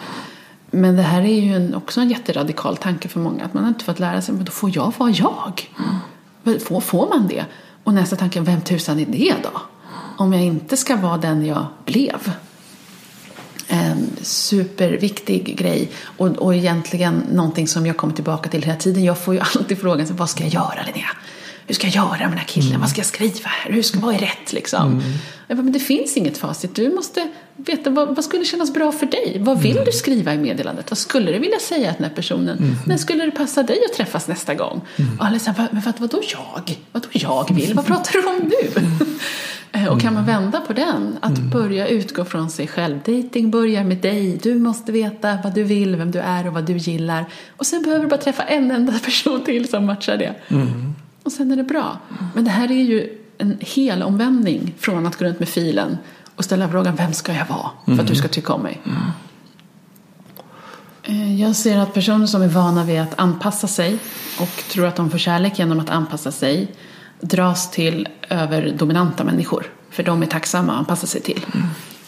Men det här är ju en, också en jätteradikal tanke för många. Att man har inte fått lära sig, men då får jag vara jag. Mm. Får, får man det? Och nästa tanke, vem tusan är det då? Om jag inte ska vara den jag blev en superviktig grej och, och egentligen någonting som jag kommer tillbaka till hela tiden. Jag får ju alltid frågan, vad ska jag göra Linnea? Hur ska jag göra med den här killen? Mm. Vad ska jag skriva här? Hur ska, vad är rätt liksom? Mm. Jag bara, men det finns inget facit. Du måste veta vad, vad skulle kännas bra för dig? Vad vill mm. du skriva i meddelandet? Vad skulle du vilja säga till den här personen? Mm. När skulle det passa dig att träffas nästa gång? Mm. Och alla säger, men vad, vadå jag? Vadå jag vill? Vad pratar du om nu? Mm. Eh, och kan man vända på den, att mm. börja utgå från sig själv. Dating börjar med dig. Du måste veta vad du vill, vem du är och vad du gillar. Och sen behöver du bara träffa en enda person till som matchar det. Mm. Och sen är det bra. Men det här är ju en hel omvändning från att gå runt med filen och ställa frågan vem ska jag vara för att du ska tycka om mig. Mm. Eh, jag ser att personer som är vana vid att anpassa sig och tror att de får kärlek genom att anpassa sig dras till överdominanta människor. För de är tacksamma att anpassa sig till. Mm.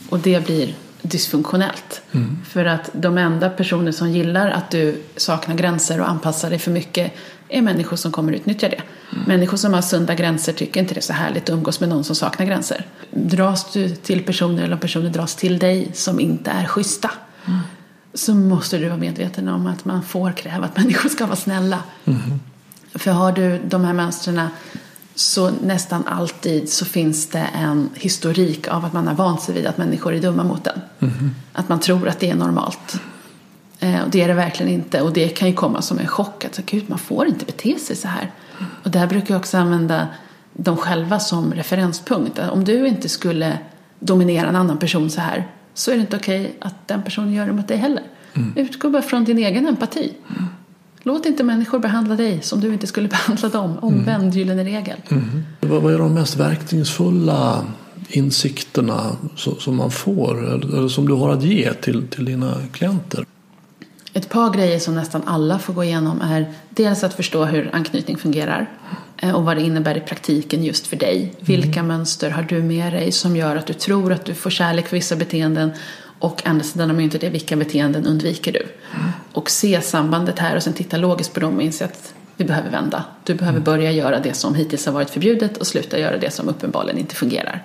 Och det blir dysfunktionellt. För att de enda personer som gillar att du saknar gränser och anpassar dig för mycket är människor som kommer utnyttja det. Människor som har sunda gränser tycker inte det är så härligt att umgås med någon som saknar gränser. Dras du till personer eller personer dras till dig som inte är schyssta så måste du vara medveten om att man får kräva att människor ska vara snälla. För har du de här mönstren så nästan alltid så finns det en historik av att man har vant sig vid att människor är dumma mot en. Att man tror att det är normalt. Eh, och det är det verkligen inte. Och det kan ju komma som en chock. Att gud, man får inte bete sig så här. Och där brukar jag också använda dem själva som referenspunkt. Om du inte skulle dominera en annan person så här så är det inte okej att den personen gör det mot dig heller. Utgå bara från din egen empati. Låt inte människor behandla dig som du inte skulle behandla dem. Omvänd gyllene regel. Vad vad är de mest verkningsfulla insikterna som man får eller eller som du har att ge till, till dina klienter? Ett par grejer som nästan alla får gå igenom är dels att förstå hur anknytning fungerar eh, och vad det innebär i praktiken just för dig. Vilka mönster har du med dig som gör att du tror att du får kärlek för vissa beteenden och andra sidan av myntet är vilka beteenden undviker du? Och se sambandet här och sen titta logiskt på dem och inse att vi behöver vända. Du behöver börja göra det som hittills har varit förbjudet och sluta göra det som uppenbarligen inte fungerar.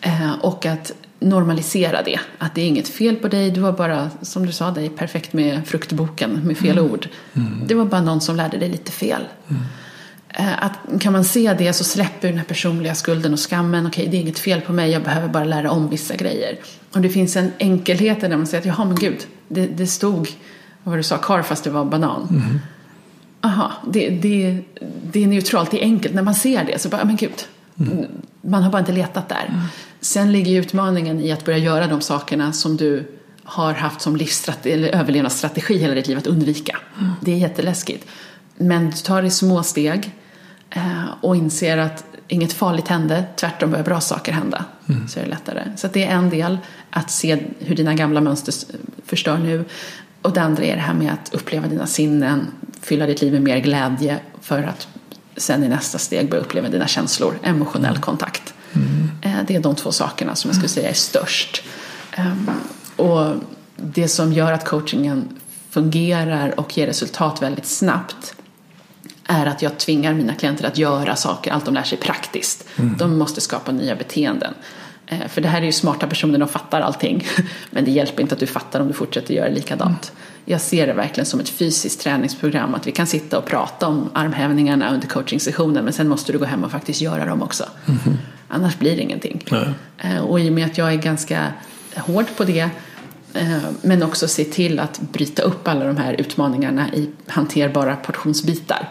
Eh, och att normalisera det. Att det är inget fel på dig, du var bara, som du sa, dig perfekt med fruktboken med fel ord. Det var bara någon som lärde dig lite fel. Eh, Att, kan man se det så släpper den här personliga skulden och skammen. Okej, det är inget fel på mig, jag behöver bara lära om vissa grejer. Och det finns en enkelhet där man säger att jaha men gud, det, det stod, vad du sa, kar fast det var banan. Aha, det, det, det är neutralt, det är enkelt. När man ser det så bara, men gud, man har bara inte letat där. Sen ligger utmaningen i att börja göra de sakerna som du har haft som eller överlevnadsstrategi hela ditt liv att undvika. Det är jätteläskigt. Men du tar det i små steg eh, och inser att inget farligt hände, tvärtom börjar bra saker hända. Så är det lättare. Så det är en del, att se hur dina gamla mönster förstör nu. Och det andra är det här med att uppleva dina sinnen, fylla ditt liv med mer glädje för att sen i nästa steg börja uppleva dina känslor, emotionell kontakt. Det är de två sakerna som jag skulle säga är störst. Ehm, Och det som gör att coachingen fungerar och ger resultat väldigt snabbt är att jag tvingar mina klienter att göra saker, allt de lär sig praktiskt. De måste skapa nya beteenden. Eh, För det här är ju smarta personer, de fattar allting. Men det hjälper inte att du fattar om du fortsätter göra likadant. Jag ser det verkligen som ett fysiskt träningsprogram. Att vi kan sitta och prata om armhävningarna under coachingsessionen men sen måste du gå hem och faktiskt göra dem också. Annars blir det ingenting. Nej. Eh, Och i och med att jag är ganska hård på det eh, men också se till att bryta upp alla de här utmaningarna i hanterbara portionsbitar.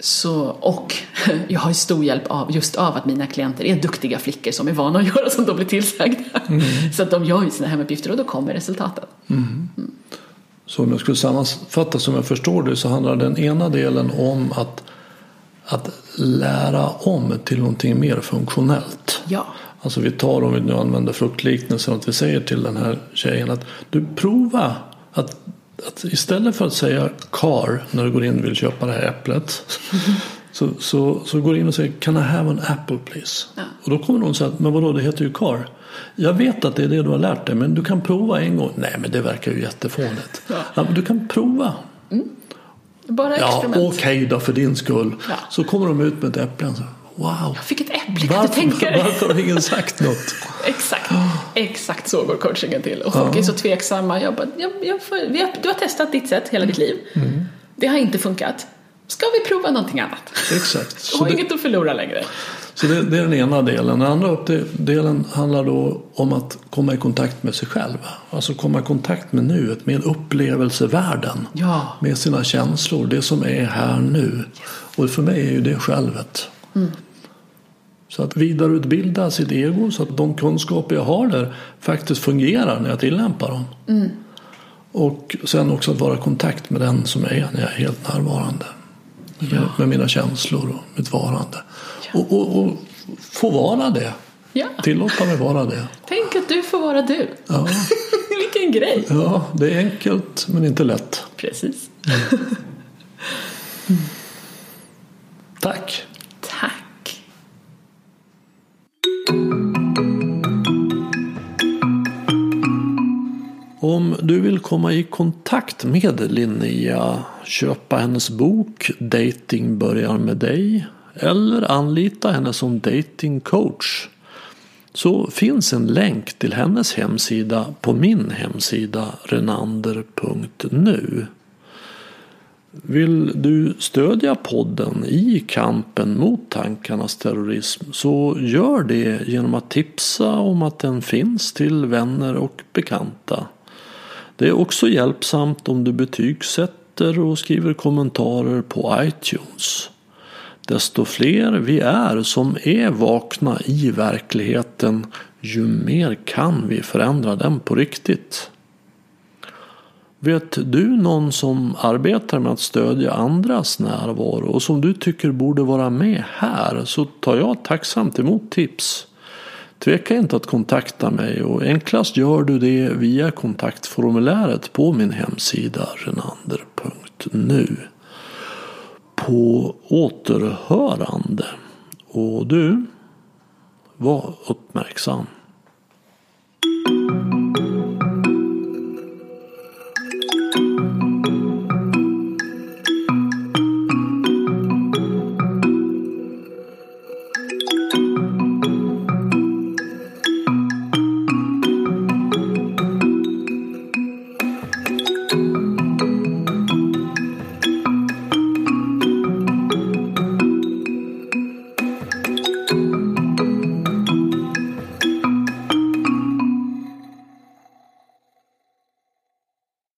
Så, och jag har ju stor hjälp av, just av att mina klienter är duktiga flickor som är vana att göra som de blir tillsagda. Så att de gör ju sina hemuppgifter och då kommer resultaten. Så om jag skulle sammanfatta som jag förstår det så handlar den ena delen om att, att lära om till någonting mer funktionellt. Ja. Alltså vi tar om vi nu använder fruktliknelsen att vi säger till den här tjejen att du prova att, att istället för att säga car när du går in och vill köpa det här äpplet så, så, så går du in och säger can I have an apple please? Ja. Och då kommer någon säga men vadå det heter ju car. Jag vet att det är det du har lärt dig men du kan prova en gång. Nej men det verkar ju jättefånigt. Ja. Ja, du kan prova. Bara Ja okej då för din skull. Ja. Så kommer de ut med ett äpple och så wow. Jag fick ett äpple, kan du tänka dig? varför har ingen sagt något? Exakt, exakt så går coachingen till. Och folk är så tveksamma. Jag bara, jag, jag har, du har testat ditt sätt hela ditt liv. Det har inte funkat. Ska vi prova någonting annat? Exakt. Du Så har det, inget att förlora längre. Så det, det är den ena delen. Den andra delen handlar då om att komma i kontakt med sig själv. Alltså komma i kontakt med nuet, med upplevelsevärlden. Ja. Med sina känslor, det som är här nu. Och för mig är ju det självet. Så att vidareutbilda sitt ego så att de kunskaper jag har där faktiskt fungerar när jag tillämpar dem. Och sen också att vara i kontakt med den som jag är när jag är helt närvarande. Med, med mina känslor och mitt varande. Och, och, och få vara det. Ja. Tillåta mig vara det. Tänk att du får vara du. Ja, Vilken grej. ja, det är enkelt men inte lätt. Precis. Tack! Tack. Om du vill komma i kontakt med Linnea, köpa hennes bok Dating börjar med dig eller anlita henne som datingcoach så finns en länk till hennes hemsida på min hemsida renander.nu. Vill du stödja podden i kampen mot tankarnas terrorism så gör det genom att tipsa om att den finns till vänner och bekanta. Det är också hjälpsamt om du betygsätter och skriver kommentarer på iTunes. Desto fler vi är som är vakna i verkligheten ju mer kan vi förändra den på riktigt. Vet du någon som arbetar med att stödja andras närvaro och som du tycker borde vara med här så tar jag tacksamt emot tips. Tveka inte att kontakta mig och enklast gör du det via kontaktformuläret på min hemsida renander.nu på återhörande. Och du, var uppmärksam.